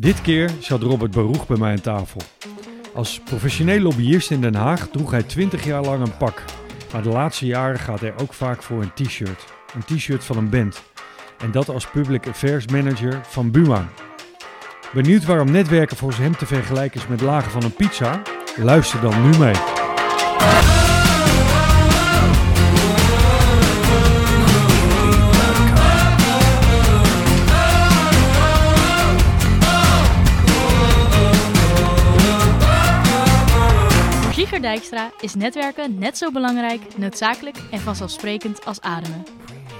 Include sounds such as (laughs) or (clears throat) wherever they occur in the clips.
Dit keer zat Robert Baruch bij mij aan tafel. Als professioneel lobbyist in Den Haag droeg hij 20 jaar lang een pak. Maar de laatste jaren gaat hij ook vaak voor een t-shirt. Een t-shirt van een band. En dat als Public Affairs Manager van Buma. Benieuwd waarom netwerken volgens hem te vergelijken is met lagen van een pizza? Luister dan nu mee. Voor Dijkstra is netwerken net zo belangrijk, noodzakelijk en vanzelfsprekend als ademen.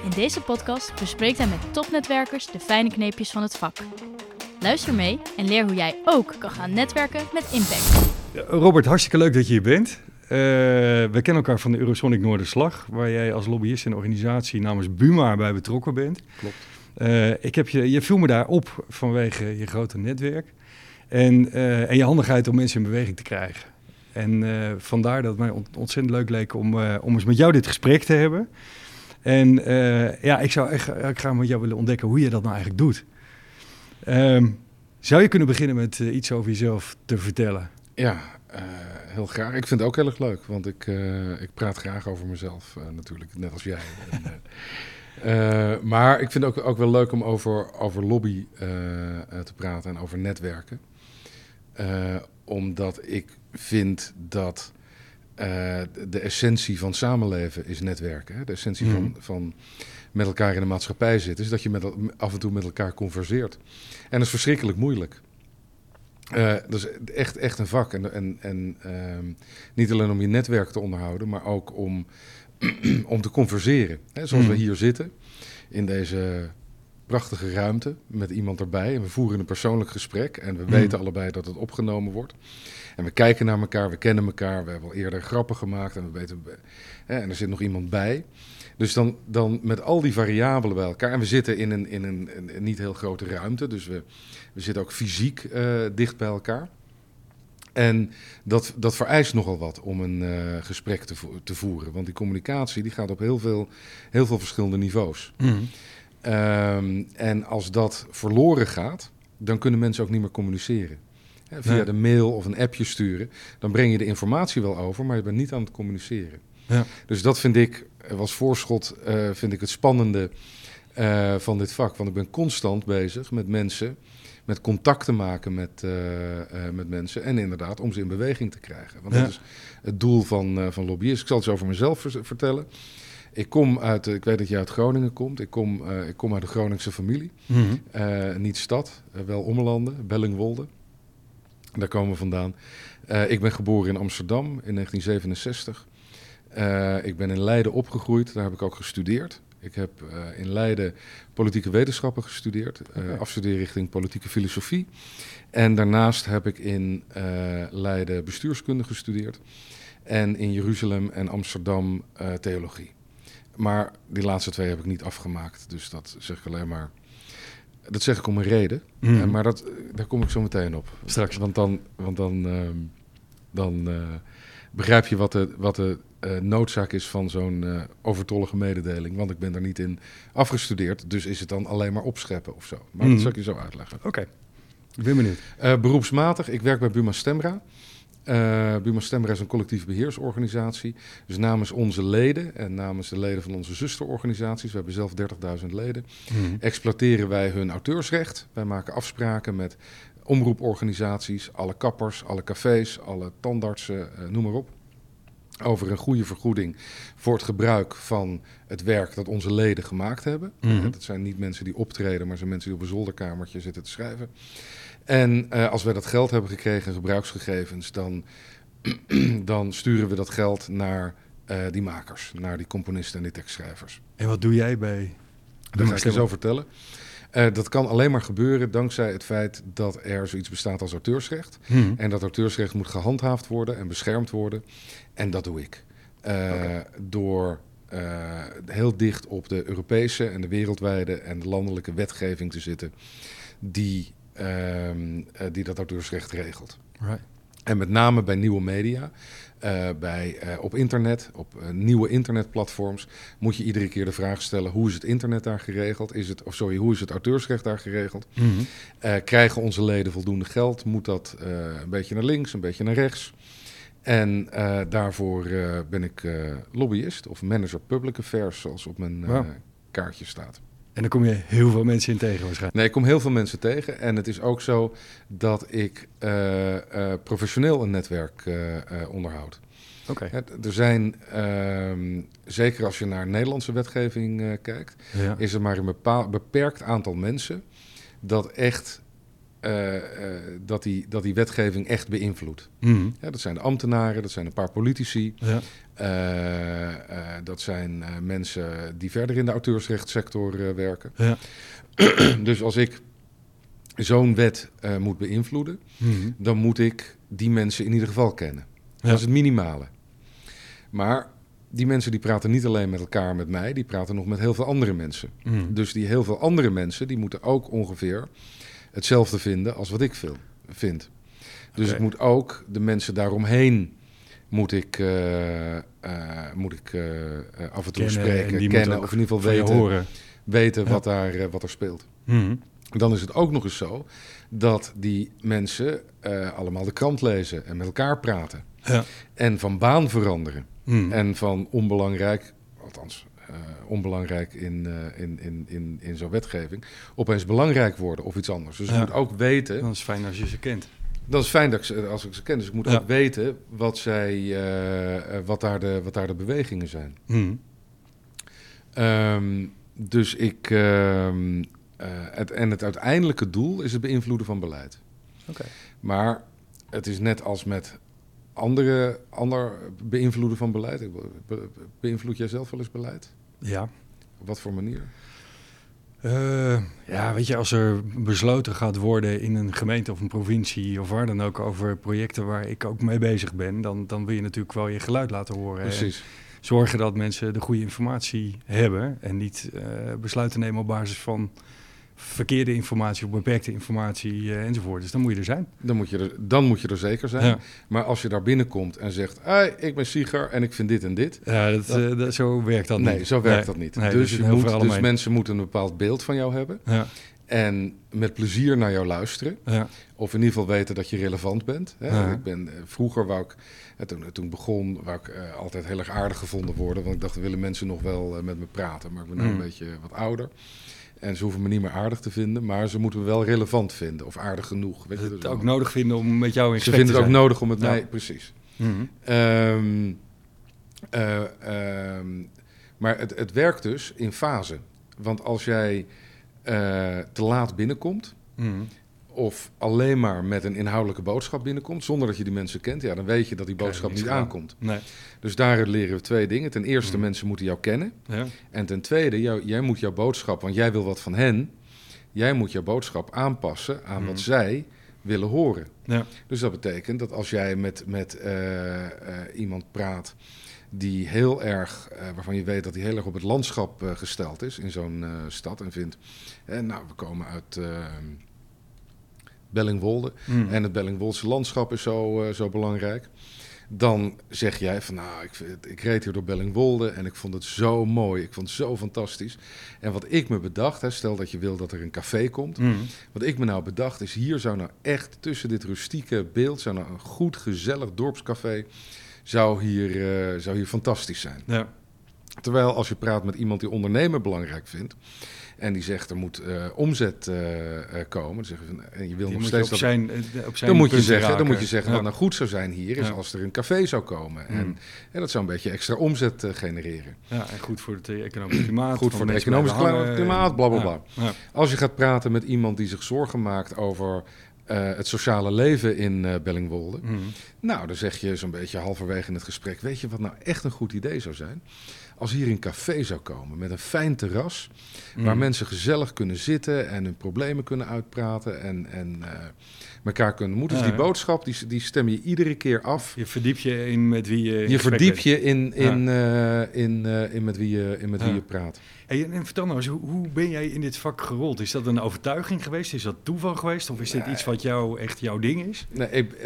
In deze podcast bespreekt hij met topnetwerkers de fijne kneepjes van het vak. Luister mee en leer hoe jij ook kan gaan netwerken met impact. Robert, hartstikke leuk dat je hier bent. Uh, we kennen elkaar van de Eurosonic Noorderslag, waar jij als lobbyist in de organisatie namens Buma bij betrokken bent. Klopt. Uh, ik heb je, je viel me daar op vanwege je grote netwerk en, uh, en je handigheid om mensen in beweging te krijgen. En vandaar dat het mij ontzettend leuk leek om, om eens met jou dit gesprek te hebben. En ja, ik zou echt ik graag met jou willen ontdekken hoe je dat nou eigenlijk doet. Um, zou je kunnen beginnen met iets over jezelf te vertellen? Ja, heel graag. Ik vind het ook heel erg leuk, want ik, ik praat graag over mezelf natuurlijk, net als jij. (laughs) en, maar ik vind het ook, ook wel leuk om over, over lobby te praten en over netwerken. Omdat ik vind dat de essentie van samenleven is netwerken. Hè? De essentie mm. van, van met elkaar in de maatschappij zitten, is dat je met, af en toe met elkaar converseert. En dat is verschrikkelijk moeilijk. Uh, dat is echt, echt een vak. En, en, en uh, niet alleen om je netwerk te onderhouden, maar ook om, (clears throat) om te converseren. Hè, zoals mm. we hier zitten, in deze prachtige ruimte, met iemand erbij. En we voeren een persoonlijk gesprek en we mm. weten allebei dat het opgenomen wordt. En we kijken naar elkaar, we kennen elkaar, we hebben al eerder grappen gemaakt en we weten... Hè, en er zit nog iemand bij. Dus dan, dan met al die variabelen bij elkaar. En we zitten in een, in een, een niet heel grote ruimte. Dus we, we zitten ook fysiek uh, dicht bij elkaar. En dat, dat vereist nogal wat om een uh, gesprek te, vo te, voeren. Want die communicatie die gaat op heel veel, heel veel verschillende niveaus. Mm. Um, en als dat verloren gaat, dan kunnen mensen ook niet meer communiceren. He, via nee. de mail of een appje sturen, dan breng je de informatie wel over, maar je bent niet aan het communiceren. Ja. Dus dat vind ik, als voorschot, uh, vind ik het spannende uh, van dit vak. Want ik ben constant bezig met mensen, met contact te maken met, uh, met mensen. En inderdaad, om ze in beweging te krijgen. Want ja. dat is het doel van, van lobbyisten. Ik zal het eens over mezelf vertellen. Ik kom uit, ik weet dat je uit Groningen komt. Ik kom, ik kom uit de Groningse familie. Mm -hmm. niet stad, wel Ommelanden, Bellingwolde. Daar komen we vandaan. ik ben geboren in Amsterdam in 1967. Uh, ik ben in Leiden opgegroeid, daar heb ik ook gestudeerd. Ik heb in Leiden politieke wetenschappen gestudeerd, okay. afstudeerrichting politieke filosofie. En daarnaast heb ik in Leiden bestuurskunde gestudeerd. En in Jeruzalem en Amsterdam theologie. Maar die laatste twee heb ik niet afgemaakt, dus dat zeg ik alleen maar. Dat zeg ik om een reden, mm. maar dat, daar kom ik zo meteen op. Straks. Want dan, want dan, dan begrijp je wat de, wat de noodzaak is van zo'n overtollige mededeling. Want ik ben er niet in afgestudeerd, dus is het dan alleen maar opscheppen of zo. Maar mm. dat zal ik je zo uitleggen. Oké, okay. ik ben benieuwd. Beroepsmatig, ik werk bij Buma Stemra. Buma Stemra is een collectieve beheersorganisatie. Dus namens onze leden en namens de leden van onze zusterorganisaties, we hebben zelf 30.000 leden, mm. exploiteren wij hun auteursrecht. Wij maken afspraken met omroeporganisaties, alle kappers, alle cafés, alle tandartsen, noem maar op over een goede vergoeding voor het gebruik van het werk dat onze leden gemaakt hebben. Mm -hmm. Dat zijn niet mensen die optreden, maar zijn mensen die op een zolderkamertje zitten te schrijven. En uh, als wij dat geld hebben gekregen, gebruiksgegevens, dan, (clears throat) dan sturen we dat geld naar uh, die makers, naar die componisten en die tekstschrijvers. En wat doe jij bij? Dat ga ik je zo vertellen. Uh, dat kan alleen maar gebeuren dankzij het feit dat er zoiets bestaat als auteursrecht. Hmm. En dat auteursrecht moet gehandhaafd worden en beschermd worden. En dat doe ik. Okay. Door uh, heel dicht op de Europese en de wereldwijde en de landelijke wetgeving te zitten die, die dat auteursrecht regelt. Right. En met name bij nieuwe media, uh, bij, uh, op internet, op uh, nieuwe internetplatforms, moet je iedere keer de vraag stellen: hoe is het internet daar geregeld? Is het, of sorry, hoe is het auteursrecht daar geregeld? Mm -hmm. krijgen onze leden voldoende geld? Moet dat een beetje naar links, een beetje naar rechts? En daarvoor ben ik lobbyist of manager public affairs, zoals op mijn wow. kaartje staat. En dan kom je heel veel mensen in tegen waarschijnlijk. Nee, ik kom heel veel mensen tegen. En het is ook zo dat ik uh, uh, professioneel een netwerk uh, onderhoud. Oké. Okay. Er zijn, ehm, zeker als je naar Nederlandse wetgeving kijkt, ja. is er maar een bepaald, beperkt aantal mensen dat echt uh, uh, dat, die, dat die wetgeving echt beïnvloedt. Mm. Ja, dat zijn de ambtenaren, dat zijn een paar politici. Ja. Uh, dat zijn mensen die verder in de auteursrechtssector werken. Ja. (clears throat) dus als ik zo'n wet moet beïnvloeden, mm. dan moet ik die mensen in ieder geval kennen. Dat is het minimale. Maar die mensen die praten niet alleen met elkaar, met mij, die praten nog met heel veel andere mensen. Mm. Dus die heel veel andere mensen, die moeten ook ongeveer hetzelfde vinden als wat ik veel, vind. Dus Oké. ik moet ook de mensen daaromheen moet ik, uh, uh, moet ik uh, af en toe Kennen, en spreken, die kennen of in ieder geval weten, horen. weten Ja. wat, daar, wat er speelt. Mhm. Dan is het ook nog eens zo dat die mensen eh, allemaal de krant lezen en met elkaar praten. Ja. En van baan veranderen. Mhm. En van onbelangrijk, althans eh, onbelangrijk in, eh, in, in, in, in zo'n wetgeving, opeens belangrijk worden of iets anders. Dus Ja. je moet ook weten, Dat is fijn als je ze kent. dat is fijn dat ik ze, als ik ze ken, dus ik moet Ja. ook weten wat, zij, eh, eh, wat, daar de, wat daar de bewegingen zijn. Mhm. Ehm, dus ik, ehm, eh, het, en het uiteindelijke doel is het beïnvloeden van beleid. Maar het is net als met andere, ander beïnvloeden van beleid. Ik be- be- Beïnvloed jij zelf wel eens beleid? Ja. Op wat voor manier? Eh, ja, weet je, als er besloten gaat worden in een gemeente of een provincie of waar dan ook over projecten waar ik ook mee bezig ben, dan, dan wil je natuurlijk wel je geluid laten horen. En Precies. zorgen dat mensen de goede informatie hebben en niet eh, besluiten nemen op basis van verkeerde informatie of beperkte informatie eh, enzovoort. Dus dan moet je er zijn. Dan moet, je er, dan moet je er zeker zijn. Ja, Maar als je daar binnenkomt en zegt... Hey, ik ben Sieger en ik vind dit en dit... ja dat, Dat- eh, dat- zo werkt dat nee, niet. zo werkt Nee. dat niet. Nee, dus zit je moet, dus mensen moeten een bepaald beeld van jou hebben... Ja, en met plezier naar jou luisteren. ja, Of in ieder geval weten dat je relevant bent. Hè? Ja. Ik ben, eh, vroeger wou ik, toen, toen ik begon, wou ik altijd heel erg aardig gevonden worden. Want ik dacht, willen mensen nog wel met me praten. Maar ik ben nu Mm. een beetje wat ouder. En ze hoeven me niet meer aardig te vinden. Maar ze moeten me wel relevant vinden. Of aardig genoeg. Weet je, het ook nodig vinden om met jou in Ze gesprek vinden te het ook zijn. nodig om het Ja. mij... Precies. Mhm. Ehm, eh, ehm, maar het, het werkt dus in fase. Want als jij eh, te laat binnenkomt... Mhm. Of alleen maar met een inhoudelijke boodschap binnenkomt, zonder dat je die mensen kent, ja, dan weet je dat die boodschap niet aan. aankomt. Nee. Dus daaruit leren we twee dingen. Ten eerste, Mm. mensen moeten jou kennen. Ja. En ten tweede, jou, jij moet jouw boodschap, want jij wil wat van hen, jij moet jouw boodschap aanpassen aan Mm. wat zij willen horen. Ja. Dus dat betekent dat als jij met, met eh, eh, iemand praat die heel erg, eh, waarvan je weet dat hij heel erg op het landschap gesteld is in zo'n stad en vindt, nou, we komen uit Bellingwolde, Mhm. en het Bellingwolse landschap is zo, eh, zo belangrijk. Dan zeg jij van nou, ik, ik reed hier door Bellingwolde en ik vond het zo mooi. Ik vond het zo fantastisch. En wat ik me bedacht, hè, stel dat je wil dat er een café komt. Mhm. Wat ik me nou bedacht is, hier zou nou echt tussen dit rustieke beeld, zou nou een goed gezellig dorpscafé, zou hier, eh, zou hier fantastisch zijn. Ja. Terwijl als je praat met iemand die ondernemen belangrijk vindt en die zegt er moet eh, omzet eh, eh, komen, dan van, en je wil Die nog moet je steeds op zijn, op zijn dan moet je zeggen, dan moet je zeggen Ja. wat nou goed zou zijn hier is Ja. als er een café zou komen. En, Mm. en dat zou een beetje extra omzet genereren. Ja, en goed voor het eh, economisch klimaat. Goed voor het mensen economisch blijven kla- hangen. klimaat, bla, bla, bla. Ja, ja. Als je gaat praten met iemand die zich zorgen maakt over het sociale leven in Bellingwolde. Mhm. Nou, dan zeg je zo'n beetje halverwege in het gesprek, weet je wat nou echt een goed idee zou zijn? Als hier een café zou komen met een fijn terras, waar Mm. mensen gezellig kunnen zitten en hun problemen kunnen uitpraten en, en eh, elkaar kunnen moeten. Dus die ja. boodschap, die, die stem je iedere keer af. Je verdiep je in met wie je. Je verdiep bent. je in, in, eh, in, eh, in met wie je, in met wie je praat. Hey, en, vertel nou eens, hoe, hoe ben jij in dit vak gerold? Is dat een overtuiging geweest? Is dat toeval geweest? Of is dit iets wat jou echt jouw ding is? Nee, ik,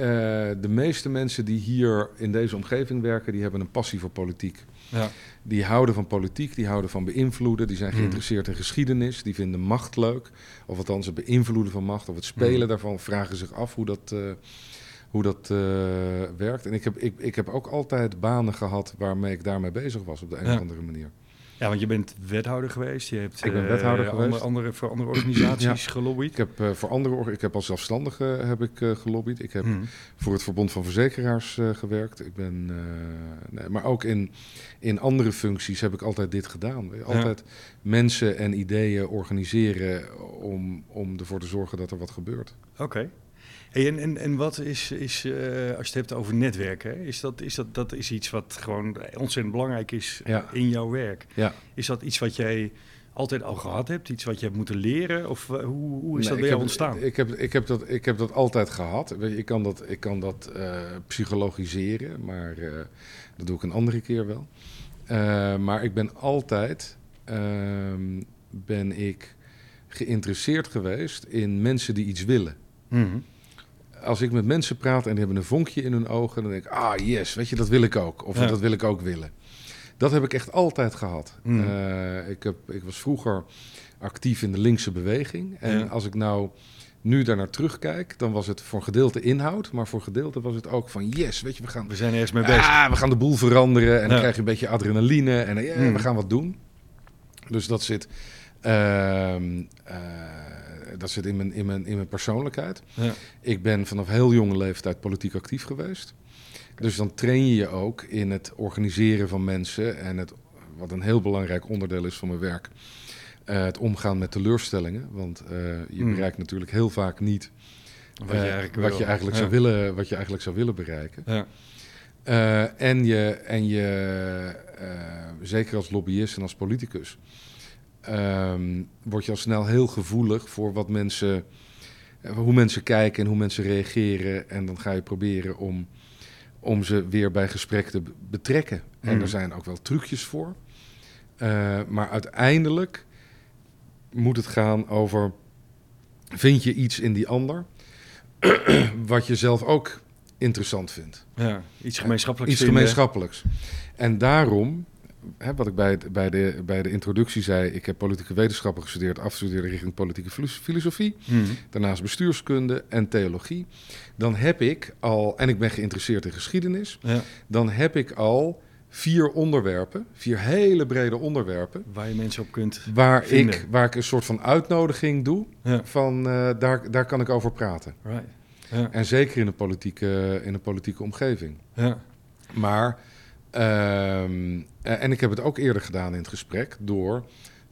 de meeste mensen die hier in deze omgeving werken, die hebben een passie voor politiek. Ja. Die houden van politiek, die houden van beïnvloeden, die zijn Hmm. geïnteresseerd in geschiedenis, die vinden macht leuk. Of althans het beïnvloeden van macht, of het spelen Hmm. daarvan, vragen zich af hoe dat, eh, hoe dat eh, werkt. En ik heb, ik, ik heb ook altijd banen gehad waarmee ik daarmee bezig was op de een of andere manier. Ja, want je bent wethouder geweest. Je hebt Ik ben eh, wethouder andere, geweest. Andere, voor andere organisaties gelobbyd. Ik heb, eh, voor andere, ik heb als zelfstandige heb ik, eh, gelobbyd. Ik heb Hmm. voor het Verbond van Verzekeraars eh, gewerkt. Ik ben, eh, nee, maar ook in, in andere functies heb ik altijd dit gedaan. Altijd mensen en ideeën organiseren om, om ervoor te zorgen dat er wat gebeurt. Oké. Hey, en, en, en wat is, is eh, als je het hebt over netwerken, hè, is dat, is dat, dat is iets wat gewoon ontzettend belangrijk is Ja. in jouw werk. Ja. Is dat iets wat jij altijd al gehad hebt? Iets wat je hebt moeten leren? Of eh, hoe, hoe is Nee, dat bij jou ontstaan? Ik heb, ik, heb dat, ik heb dat altijd gehad. Ik kan dat, ik kan dat eh, psychologiseren, maar dat doe ik een andere keer wel. Maar ik ben altijd ehm, ben ik geïnteresseerd geweest in mensen die iets willen. Mhm. Als ik met mensen praat en die hebben een vonkje in hun ogen, dan denk ik, ah yes, weet je, dat wil ik ook. Of Ja. dat wil ik ook willen. Dat heb ik echt altijd gehad. Mm. Eh, ik, heb, ik was vroeger actief in de linkse beweging. En Ja. als ik nou nu daarnaar terugkijk, dan was het voor een gedeelte inhoud, maar voor een gedeelte was het ook van yes, weet je, we gaan, We zijn ergens mee bezig. ah, we gaan de boel veranderen en dan krijg je een beetje adrenaline en eh, Mm. we gaan wat doen. Dus dat zit, ehm, eh, dat zit in, mijn, in, mijn, in mijn persoonlijkheid. Ja. Ik ben vanaf heel jonge leeftijd politiek actief geweest. Dus dan train je je ook in het organiseren van mensen en het, wat een heel belangrijk onderdeel is van mijn werk, eh, het omgaan met teleurstellingen. Want eh, je Mm. bereikt natuurlijk heel vaak niet Wat je eh, eigenlijk, wat je eigenlijk, zou willen, wat je eigenlijk zou willen bereiken. Ja. En je, en je zeker als lobbyist en als politicus, ehm, word je al snel heel gevoelig voor wat mensen, eh, hoe mensen kijken en hoe mensen reageren. En dan ga je proberen om, om ze weer bij gesprek te be- betrekken. En Mm. er zijn ook wel trucjes voor. Eh, maar uiteindelijk moet het gaan over: vind je iets in die ander (clears throat) wat je zelf ook interessant vindt? Ja. Iets gemeenschappelijks Iets vinden. gemeenschappelijks. En daarom, hè, wat ik bij, bij, de, bij de introductie zei, ik heb politieke wetenschappen gestudeerd, afgestudeerd richting politieke filos- filosofie, Mhm. daarnaast bestuurskunde en theologie. Dan heb ik al, en ik ben geïnteresseerd in geschiedenis, Ja. dan heb ik al vier onderwerpen, vier hele brede onderwerpen, Waar je mensen op kunt. waar, Vinden. ik, waar ik een soort van uitnodiging doe Ja. van eh, daar, daar kan ik over praten. Right. Ja. En zeker in een politieke, in een politieke omgeving. Ja. Maar, ehm, eh, en ik heb het ook eerder gedaan in het gesprek door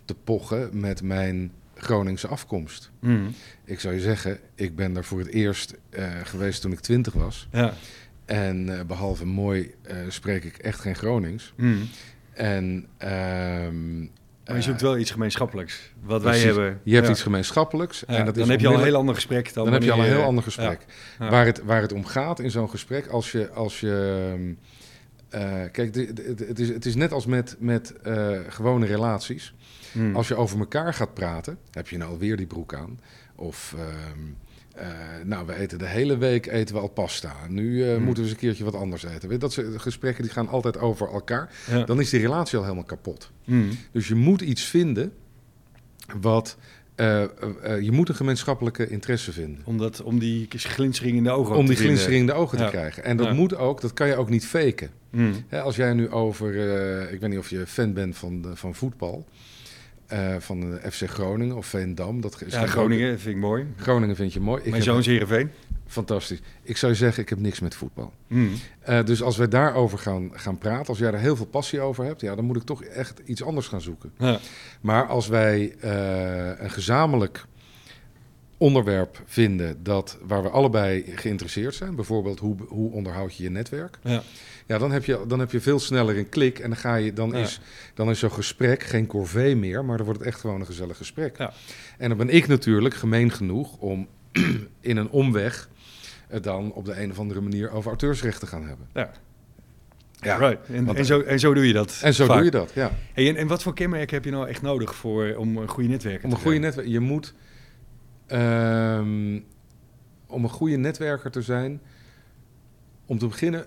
te pochen met mijn Groningse afkomst. Mhm. Ik zou je zeggen, ik ben daar voor het eerst eh, geweest toen ik twintig was. Ja. En eh, behalve mooi spreek ik echt geen Gronings. Mhm. En, ehm, Maar je zoekt wel iets gemeenschappelijks. Wat precies. wij hebben. Je hebt Ja. iets gemeenschappelijks. Ja, en dat dan is heb je al een heel ander gesprek dan, dan heb je al een heel ander gesprek. Waar, het, waar het om gaat in zo'n gesprek, als je. Als je eh, kijk, het, is, het is net als met, met eh, gewone relaties. Mhm. Als je over elkaar gaat praten, heb je nou alweer die broek aan. Of. ehm, eh, nou, we eten de hele week eten we al pasta. Nu Hmm. moeten we eens een keertje wat anders eten. Weet Dat soort gesprekken die gaan altijd over elkaar. Ja. Dan is die relatie al helemaal kapot. Mhm. Dus je moet iets vinden wat. Eh, eh, eh, je moet een gemeenschappelijke interesse vinden. Om, dat, om die glinstering in de ogen Om te die glinstering in de ogen te Ja. krijgen. En dat Ja. moet ook, dat kan je ook niet faken. Mhm. Hè, als jij nu over, ik weet niet of je fan bent van, van voetbal, eh, van de FC Groningen of Veendam. Dat is Ja, Groningen vind ik mooi. Groningen vind je mooi. Ik Mijn zoon is Heerenveen. Fantastisch. Ik zou zeggen, ik heb niks met voetbal. Mhm. Eh, dus als wij daarover gaan, gaan praten, als jij er heel veel passie over hebt, ja, dan moet ik toch echt iets anders gaan zoeken. Ja. Maar als wij eh, een gezamenlijk onderwerp vinden dat, waar we allebei geïnteresseerd zijn. Bijvoorbeeld hoe, hoe onderhoud je je netwerk. Ja. Ja, dan heb, je, dan heb je veel sneller een klik en dan, ga je, dan, Ja. is, dan is zo'n gesprek geen corvée meer, maar dan wordt het echt gewoon een gezellig gesprek. Ja. En dan ben ik natuurlijk gemeen genoeg om (clears throat) in een omweg het dan op de een of andere manier over auteursrecht te gaan hebben. Ja. Ja, Right. En, want- en, zo, en zo doe je dat. En zo vaak. doe je dat, ja. Hey, en, en wat voor kenmerken heb je nou echt nodig voor, om een goede netwerker Om te een goede netwerk, je moet ehm, om een goede netwerker te zijn, om te beginnen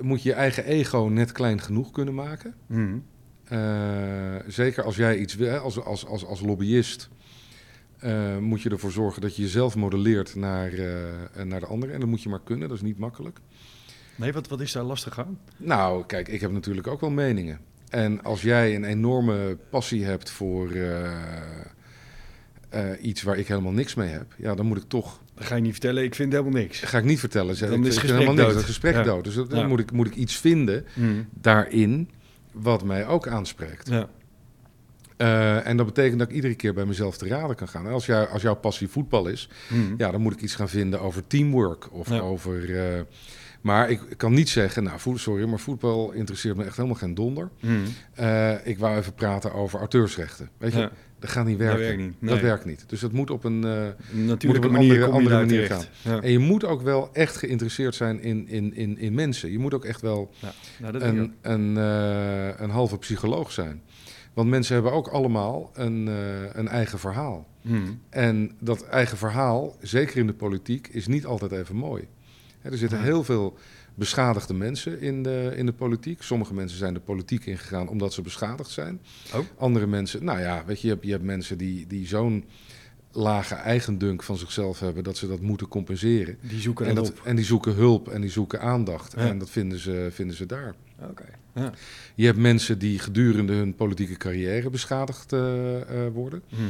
moet je je eigen ego net klein genoeg kunnen maken. Mhm. Eh, zeker als jij iets wil, als, als, als, als lobbyist, eh, moet je ervoor zorgen dat je jezelf modelleert naar, eh, naar de anderen. En dat moet je maar kunnen, dat is niet makkelijk. Nee, wat, wat is daar lastig aan? Nou, kijk, ik heb natuurlijk ook wel meningen. En als jij een enorme passie hebt voor eh, iets waar ik helemaal niks mee heb, ja, dan moet ik toch. Dat ga je niet vertellen, ik vind helemaal niks. Ga ik niet vertellen. Zeg, Dan ik is het helemaal niks. dood. Dat gesprek Ja. dood. Dus dat- dan Ja. moet, ik, moet ik iets vinden Mhm. daarin wat mij ook aanspreekt. Ja. Eh, en dat betekent dat ik iedere keer bij mezelf te raden kan gaan. Als, jou, als jouw passie voetbal is, Mhm. ja, dan moet ik iets gaan vinden over teamwork. Of over. eh, maar ik kan niet zeggen, nou, sorry, maar voetbal interesseert me echt helemaal geen donder. Mhm. Eh, ik wou even praten over auteursrechten. Weet je, Ja. dat gaat niet Dat werken. werkt niet. Dat werkt niet. Dus dat moet op een. Een natuurlijke op een manier, andere- manier. Ja. en je moet ook wel echt geïnteresseerd zijn in, in, in, in mensen. Je moet ook echt wel Ja. Nou, een, een, eh, een halve psycholoog zijn. Want mensen hebben ook allemaal een, een eigen verhaal. Mhm. En dat eigen verhaal, zeker in de politiek, is niet altijd even mooi. Er zitten heel veel beschadigde mensen in de, in de politiek. Sommige mensen zijn de politiek ingegaan omdat ze beschadigd zijn. Oh. Andere mensen, nou ja, weet je, je hebt, je hebt mensen die, die zo'n lage eigendunk van zichzelf hebben dat ze dat moeten compenseren. Die zoeken En, dat, en die zoeken hulp en die zoeken aandacht. Ja. En dat vinden ze, vinden ze daar. Oké. Ja. Je hebt mensen die gedurende hun politieke carrière beschadigd eh, eh, worden. Mhm.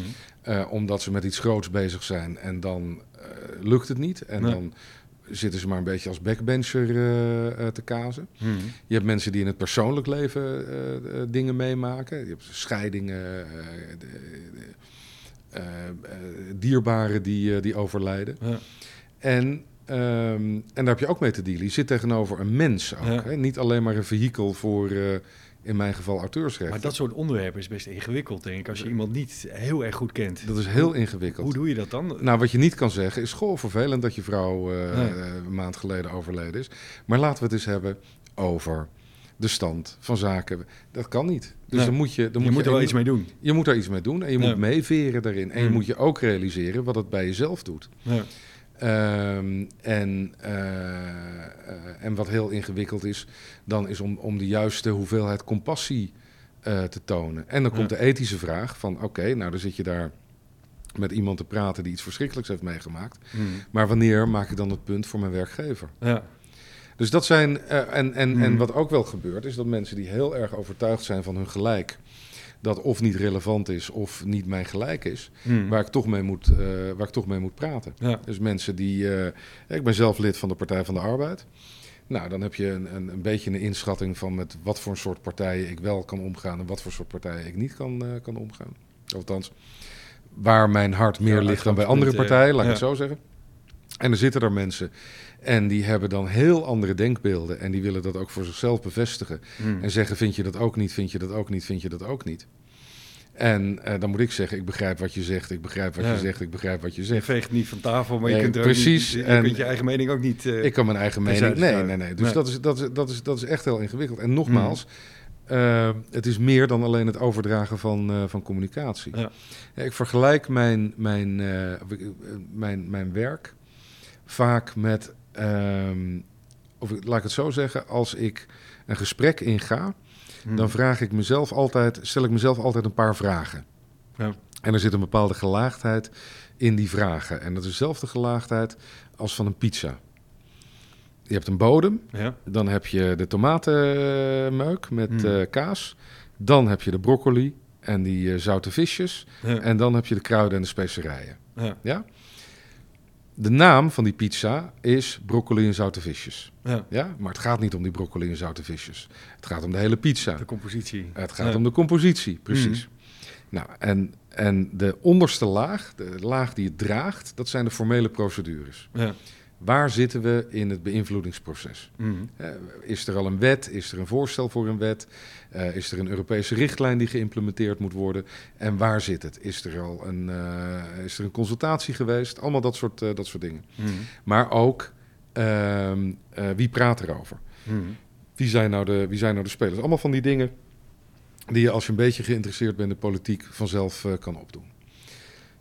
Eh, omdat ze met iets groots bezig zijn en dan lukt het niet. En Nee. dan zitten ze maar een beetje als backbencher eh, eh, te kazen. Mhm. Je hebt mensen die in het persoonlijk leven eh, dingen meemaken. Je hebt scheidingen, de- de- dierbaren die, die overlijden. Ja. En, ehm, en daar heb je ook mee te dealen. Je zit tegenover een mens ook. Ja. Hè? Niet alleen maar een vehikel voor, in mijn geval, auteursrecht. Maar dat soort onderwerpen is best ingewikkeld, denk ik, als je iemand niet heel erg goed kent. Dat is heel ingewikkeld. Hoe doe je dat dan? Nou, wat je niet kan zeggen is, goh, vervelend dat je vrouw eh, Nee. eh, een maand geleden overleden is. Maar laten we het eens hebben over de stand van zaken. Dat kan niet. Dus Nee. dan moet je... Dan je moet er wel iets mee doen. Je moet daar iets mee doen en je moet meeveren daarin. En je Mm. moet je ook realiseren wat het bij jezelf doet. Ja. Ehm, en, eh, eh, en wat heel ingewikkeld is, dan is om, om de juiste hoeveelheid compassie eh, te tonen. En dan komt Ja. de ethische vraag van, oké, nou dan zit je daar met iemand te praten die iets verschrikkelijks heeft meegemaakt. Mhm. Maar wanneer maak ik dan het punt voor mijn werkgever? Ja. Dus dat zijn, en, en, en Mhm. wat ook wel gebeurt, is dat mensen die heel erg overtuigd zijn van hun gelijk, dat of niet relevant is of niet mijn gelijk is, Mhm. waar ik toch mee moet, eh, waar ik toch mee moet praten. Ja. Dus mensen die. eh, ik ben zelf lid van de Partij van de Arbeid. Nou, dan heb je een, een, een beetje een inschatting van met wat voor soort partijen ik wel kan omgaan en wat voor soort partijen ik niet kan, eh, kan omgaan. Althans, waar mijn hart meer Ja, ligt dan bij andere partijen, laat ik het zo zeggen. En er zitten er mensen en die hebben dan heel andere denkbeelden en die willen dat ook voor zichzelf bevestigen. Mhm. En zeggen, vind je dat ook niet, vind je dat ook niet, vind je dat ook niet. En eh, dan moet ik zeggen, ik begrijp wat je zegt, ik begrijp wat Ja. je zegt, ik begrijp wat je Je zegt. veegt niet van tafel, maar je kunt er precies. Ook niet, je En- kunt je eigen mening ook niet... eh, Ik kan mijn eigen mening. Nee, nee, nee. Dus nee. Dat, is, dat, is, dat, is, dat is echt heel ingewikkeld. En nogmaals, eh, het is meer dan alleen het overdragen van, van communicatie. Ja. Ja, ik vergelijk mijn, mijn, mijn, mijn werk vaak met, ehm, of laat ik het zo zeggen, als ik een gesprek inga, Mhm. dan vraag ik mezelf altijd, stel ik mezelf altijd een paar vragen. Ja. En er zit een bepaalde gelaagdheid in die vragen. En dat is dezelfde gelaagdheid als van een pizza. Je hebt een bodem, Ja. dan heb je de tomatenmeuk met Hmm. eh, kaas. Dan heb je de broccoli en die eh, zoute visjes. Ja. En dan heb je de kruiden en de specerijen. Ja. De naam van die pizza is broccoli en zoute visjes. Ja. Ja? Maar het gaat niet om die broccoli en zoute visjes. Het gaat om de hele pizza. De compositie. Het gaat Ja. om de compositie, precies. Nou, en, en de onderste laag, de laag die het draagt, dat zijn de formele procedures. Ja. Waar zitten we in het beïnvloedingsproces? Mhm. Eh, is er al een wet? Is er een voorstel voor een wet? Eh, is er een Europese richtlijn die geïmplementeerd moet worden? En waar zit het? Is er al een, eh, is er een consultatie geweest? Allemaal dat soort, dat soort dingen. Mhm. Maar ook ehm, eh, wie praat erover? Mhm. Wie zijn, nou de, wie zijn nou de spelers? Allemaal van die dingen die je als je een beetje geïnteresseerd bent in de politiek vanzelf kan opdoen.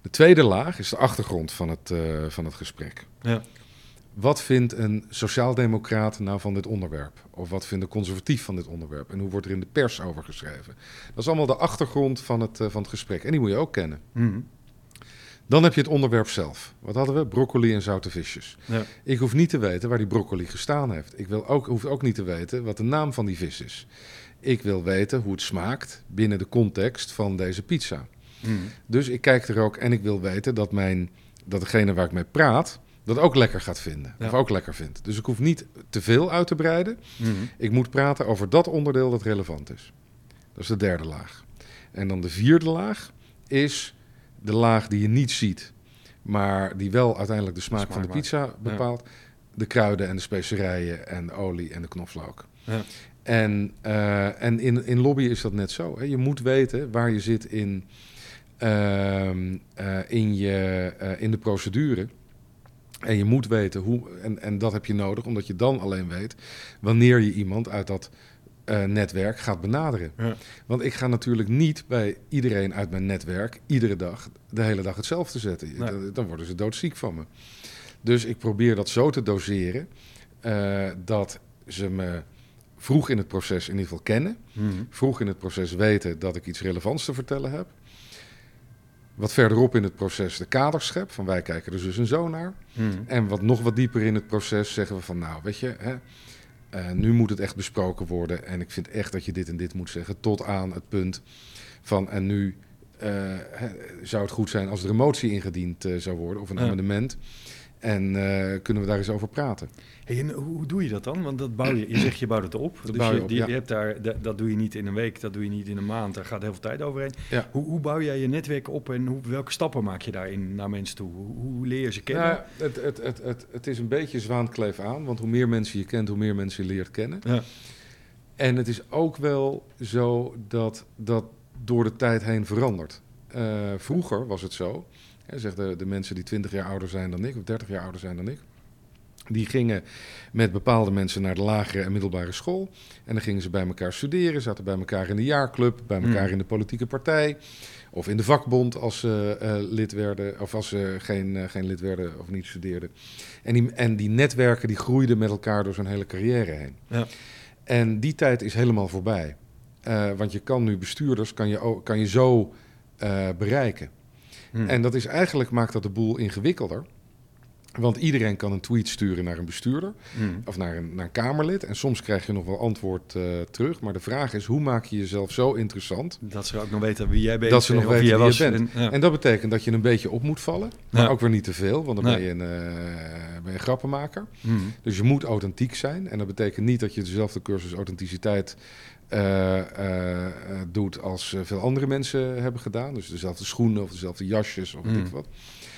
De tweede laag is de achtergrond van het, van het gesprek. Ja. Wat vindt een sociaaldemocraat nou van dit onderwerp? Of wat vindt een conservatief van dit onderwerp? En hoe wordt er in de pers over geschreven? Dat is allemaal de achtergrond van het, eh, van het gesprek. En die moet je ook kennen. Mhm. Dan heb je het onderwerp zelf. Wat hadden we? Broccoli en zoute visjes. Ja. Ik hoef niet te weten waar die broccoli gestaan heeft. Ik wil ook, hoef ook niet te weten wat de naam van die vis is. Ik wil weten hoe het smaakt binnen de context van deze pizza. Mhm. Dus ik kijk er ook en ik wil weten dat, mijn, dat degene waar ik mee praat, dat ook lekker gaat vinden. Ja. Of ook lekker vindt. Dus ik hoef niet te veel uit te breiden. Mhm. Ik moet praten over dat onderdeel dat relevant is. Dat is de derde laag. En dan de vierde laag is de laag die je niet ziet, maar die wel uiteindelijk de smaak, Smaak van de maakt. pizza bepaalt. De kruiden en de specerijen en de olie en de knoflook. Ja. En, eh, en in, in lobby is dat net zo. Hè? Je moet weten waar je zit in, ehm, eh, in, je, eh, in de procedure. En je moet weten hoe, en, en dat heb je nodig, omdat je dan alleen weet wanneer je iemand uit dat eh, netwerk gaat benaderen. Ja. Want ik ga natuurlijk niet bij iedereen uit mijn netwerk iedere dag de hele dag hetzelfde zetten. Nee. Dan, dan worden ze doodziek van me. Dus ik probeer dat zo te doseren eh, dat ze me vroeg in het proces in ieder geval kennen. Mhm. Vroeg in het proces weten dat ik iets relevants te vertellen heb. Wat verderop in het proces de kaders schep, van wij kijken er dus en zo naar. Mhm. En wat nog wat dieper in het proces zeggen we van, nou weet je, hè, eh, nu moet het echt besproken worden. En ik vind echt dat je dit en dit moet zeggen, tot aan het punt van, en nu eh, hè, zou het goed zijn als er een motie ingediend eh, zou worden, of een amendement. En kunnen we daar eens over praten. Hey, en hoe doe je dat dan? Want dat bouw je, je zegt je bouwt het op. Dat dus bouw je je, op, die- ja. je hebt daar, dat, dat doe je niet in een week, dat doe je niet in een maand. Daar gaat heel veel tijd overheen. Ja. Hoe, hoe bouw jij je netwerk op en hoe, welke stappen maak je daarin naar mensen toe? Hoe, hoe leer je ze kennen? Nou, het, het, het, het, het is een beetje zwaankleef aan, want hoe meer mensen je kent, hoe meer mensen je leert kennen. Ja. En het is ook wel zo dat dat door de tijd heen verandert. Eh, vroeger was het zo, hè, zeg de, de mensen die 20 jaar ouder zijn dan ik, of 30 jaar ouder zijn dan ik, die gingen met bepaalde mensen naar de lagere en middelbare school. En dan gingen ze bij elkaar studeren, zaten bij elkaar in de jaarclub, bij elkaar Hmm. in de politieke partij. Of in de vakbond als ze eh, lid werden, of als ze geen, eh, geen lid werden of niet studeerden. En die, en die netwerken die groeiden met elkaar door zo'n hele carrière heen. Ja. En die tijd is helemaal voorbij. Eh, want je kan nu bestuurders kan je, kan je zo bereiken. Hm. En dat is eigenlijk maakt dat de boel ingewikkelder. Want iedereen kan een tweet sturen naar een bestuurder Hm. of naar een, naar een Kamerlid. En soms krijg je nog wel antwoord eh, terug. Maar de vraag is, hoe maak je jezelf zo interessant? Dat ze ook nog weten wie jij bent. Dat ze nog weten jij wie was. je bent. En, ja. En dat betekent dat je een beetje op moet vallen. Maar Ja. ook weer niet te veel, want dan Nee. ben, je een, eh, ben je een grappenmaker. Hm. Dus je moet authentiek zijn. En dat betekent niet dat je dezelfde cursus authenticiteit eh, doet als veel andere mensen hebben gedaan. Dus dezelfde schoenen of dezelfde jasjes of weet Mm. ik wat.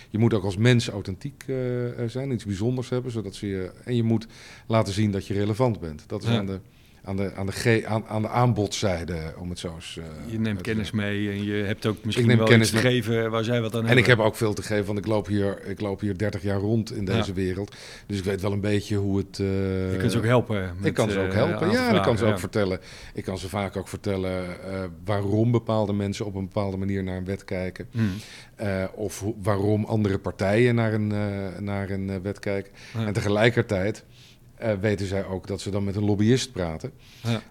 Je moet ook als mens authentiek eh, eh, zijn, iets bijzonders hebben, zodat ze je. En je moet laten zien dat je relevant bent. Dat is Ja. aan, de, aan, de, aan, de aan, aan de aanbodzijde, om het zo eens. eh, Je neemt kennis mee en je hebt ook misschien wel kennis iets te geven waar zij wat aan En hebben. ik heb ook veel te geven, want ik loop hier, ik loop hier 30 jaar rond in deze Ja. wereld. Dus ik weet wel een beetje hoe het. eh, Je kunt ze ook helpen. met, ik kan ze ook eh, helpen. Ja, en ik kan ze ook vertellen. Ik kan ze vaak ook vertellen eh, waarom bepaalde mensen op een bepaalde manier naar een wet kijken. Hm. Eh, of waarom andere partijen naar een, eh, naar een eh, wet kijken. Ja. En tegelijkertijd eh, weten zij ook dat ze dan met een lobbyist praten. Ja.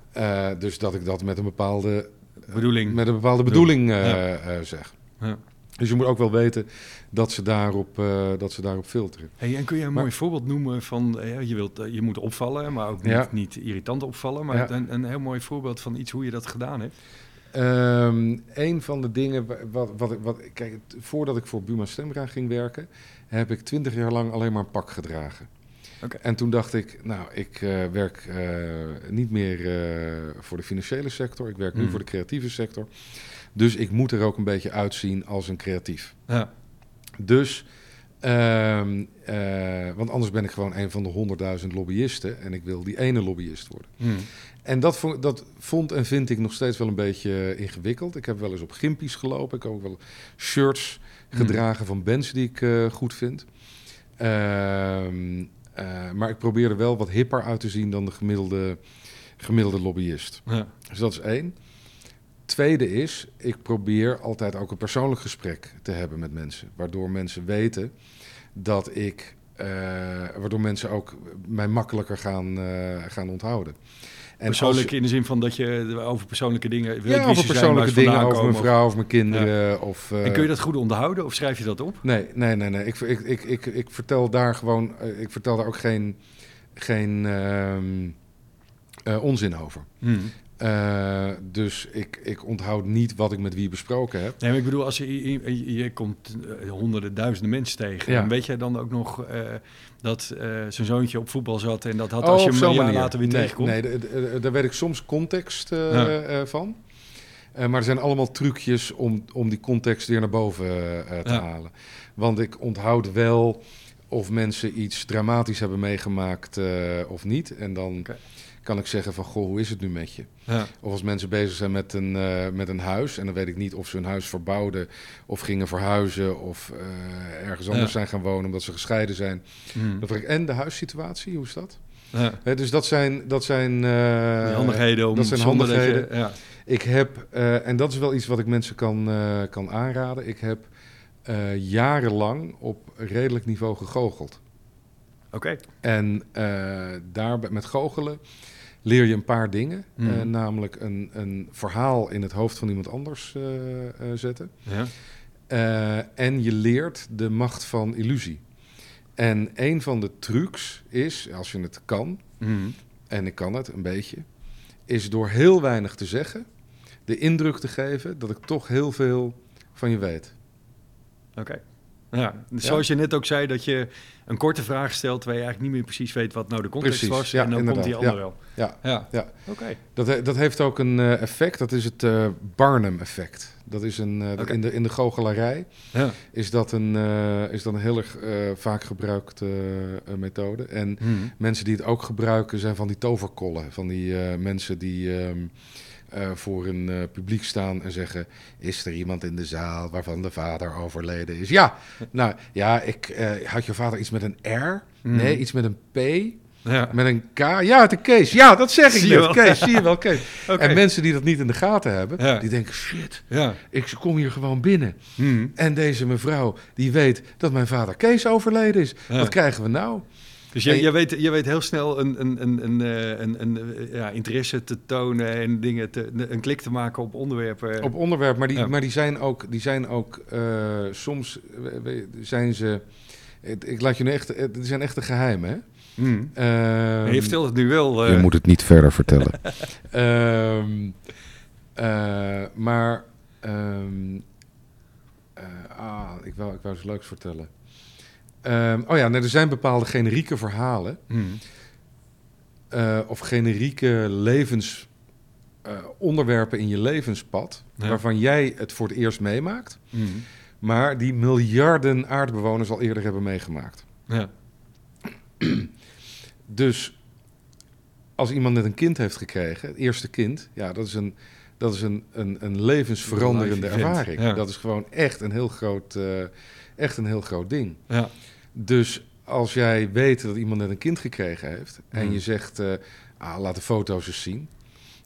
Eh, dus dat ik dat met een bepaalde Bedoeling. met een bepaalde bedoeling eh, Ja. eh, zeg. Ja. Dus je moet ook wel weten dat ze daarop, eh, dat ze daarop filteren. Hey, en kun je een Maar- mooi voorbeeld noemen van, eh, je, wilt, eh, je moet opvallen, maar ook niet, Ja. niet irritant opvallen, maar Ja. een, een heel mooi voorbeeld van iets hoe je dat gedaan hebt. Ehm, een van de dingen, wa- wat, wat, ik- wat, kijk, voordat ik voor Buma Stemra ging werken, heb ik twintig jaar lang alleen maar een pak gedragen. En toen dacht ik, nou, ik eh, werk eh, niet meer eh, voor de financiële sector, ik werk nu Mm. voor de creatieve sector. Dus ik moet er ook een beetje uitzien als een creatief. Ja. Dus, ehm, eh, want anders ben ik gewoon een van de honderdduizend lobbyisten en ik wil die ene lobbyist worden. Hmm. En dat vond, dat vond en vind ik nog steeds wel een beetje ingewikkeld. Ik heb wel eens op gimpies gelopen. Ik heb ook wel shirts gedragen van bands die ik goed vind. Ehm, eh, maar ik probeer er wel wat hipper uit te zien dan de gemiddelde, gemiddelde lobbyist. Ja. Dus dat is één. Tweede is, ik probeer altijd ook een persoonlijk gesprek te hebben met mensen. Waardoor mensen weten dat ik... eh, waardoor mensen ook mij makkelijker gaan, eh, gaan onthouden. En Persoonlijk in de zin van dat je over persoonlijke dingen... ja, over persoonlijke dingen, over mijn vrouw of mijn kinderen. Of, En eh, kun je dat goed onderhouden of schrijf je dat op? Nee, nee, nee, nee. Ik, ik, ik, ik, ik vertel daar gewoon, eh, ik vertel daar ook geen, geen ehm, eh, onzin over. Hmm. Eh, dus ik, ik onthoud niet wat ik met wie besproken heb. Nee, maar ik bedoel, als je, je, je komt eh, honderden, duizenden mensen tegen. Ja. En weet jij dan ook nog eh, dat zijn zoontje op voetbal zat en dat had Oh, als je hem een jaar later weer nee, tegenkomt? Nee, daar weet ik soms context Ja. van. Maar er zijn allemaal trucjes om, om die context weer naar boven te Ja. halen. Want ik onthoud wel of mensen iets dramatisch hebben meegemaakt of niet. En dan. Kan ik zeggen van, goh, hoe is het nu met je? Ja. Of als mensen bezig zijn met een, eh, met een huis... en dan weet ik niet of ze hun huis verbouwden... of gingen verhuizen of eh, ergens anders Ja. zijn gaan wonen... omdat ze gescheiden zijn. Hmm. Dan vraag ik, en de huissituatie, hoe is dat? Ja. Dus dat zijn... Dat zijn eh, handigheden om dat zijn je- handigheden. ja. Ik heb, en dat is wel iets wat ik mensen kan, kan aanraden... ik heb jarenlang op redelijk niveau gegoocheld. Oké. En daar met goochelen leer je een paar dingen. Mhm. Eh, namelijk een, een verhaal in het hoofd van iemand anders eh, eh, zetten. Ja. En je leert de macht van illusie. En een van de trucs is, als je het kan, Hmm. en ik kan het een beetje, is door heel weinig te zeggen, de indruk te geven dat ik toch heel veel van je weet. Oké. Ja, zoals je net ook zei, dat je een korte vraag stelt... terwijl je eigenlijk niet meer precies weet wat nou de context Precies, was. ja, en dan inderdaad, komt die ander wel. Ja, Ja, ja. oké. Dat, dat heeft ook een eh, effect, dat is het eh, Barnum-effect. Dat is een, eh, in, de, in de goochelarij Ja. is dat een, is dat een heel erg vaak gebruikte methode. En Hmm. mensen die het ook gebruiken zijn van die toverkollen. Van die mensen die ehm, eh, voor een eh, publiek staan en zeggen... is er iemand in de zaal waarvan de vader overleden is? Ja, nou ja, ik, eh, had je vader iets met een R? Mhm. Nee, iets met een P? Ja. Met een K? Ja, het een Kees. Ja, dat zeg ik Zie je net. wel. Kees, zie je wel, Kees. (laughs) En mensen die dat niet in de gaten hebben, Ja. die denken... shit, Ja. ik kom hier gewoon binnen. Hmm. En deze mevrouw, die weet dat mijn vader Kees overleden is. Wat krijgen we nou? Dus je, En- je, weet, je weet heel snel een, een, een, een, eh, een, een, ja, interesse te tonen en dingen te, een klik te maken op onderwerpen. Op onderwerp, maar die, Ja. maar die zijn ook, die zijn ook eh, soms zijn ze. Ik laat je nu echt, het zijn echte geheimen. Hè? Ehm, je vertelt het nu wel. eh, je moet het niet verder vertellen. (laughs) Ehm, eh, maar ehm, eh, ah, ik wou, ik wou iets leuks vertellen. Ehm, oh ja, nou, er zijn bepaalde generieke verhalen. hmm. eh, of generieke levens, eh, onderwerpen in je levenspad, Ja. waarvan jij het voor het eerst meemaakt, Hmm. maar die miljarden aardbewoners al eerder hebben meegemaakt. Ja. (clears throat) Dus als iemand net een kind heeft gekregen, het eerste kind, ja, dat is een, dat is een, een, een levensveranderende ervaring. ja. Dat is gewoon echt een heel groot, eh, echt een heel groot ding. Ja. Dus als jij weet dat iemand net een kind gekregen heeft en Hmm. je zegt, eh, ah, laat de foto's eens zien.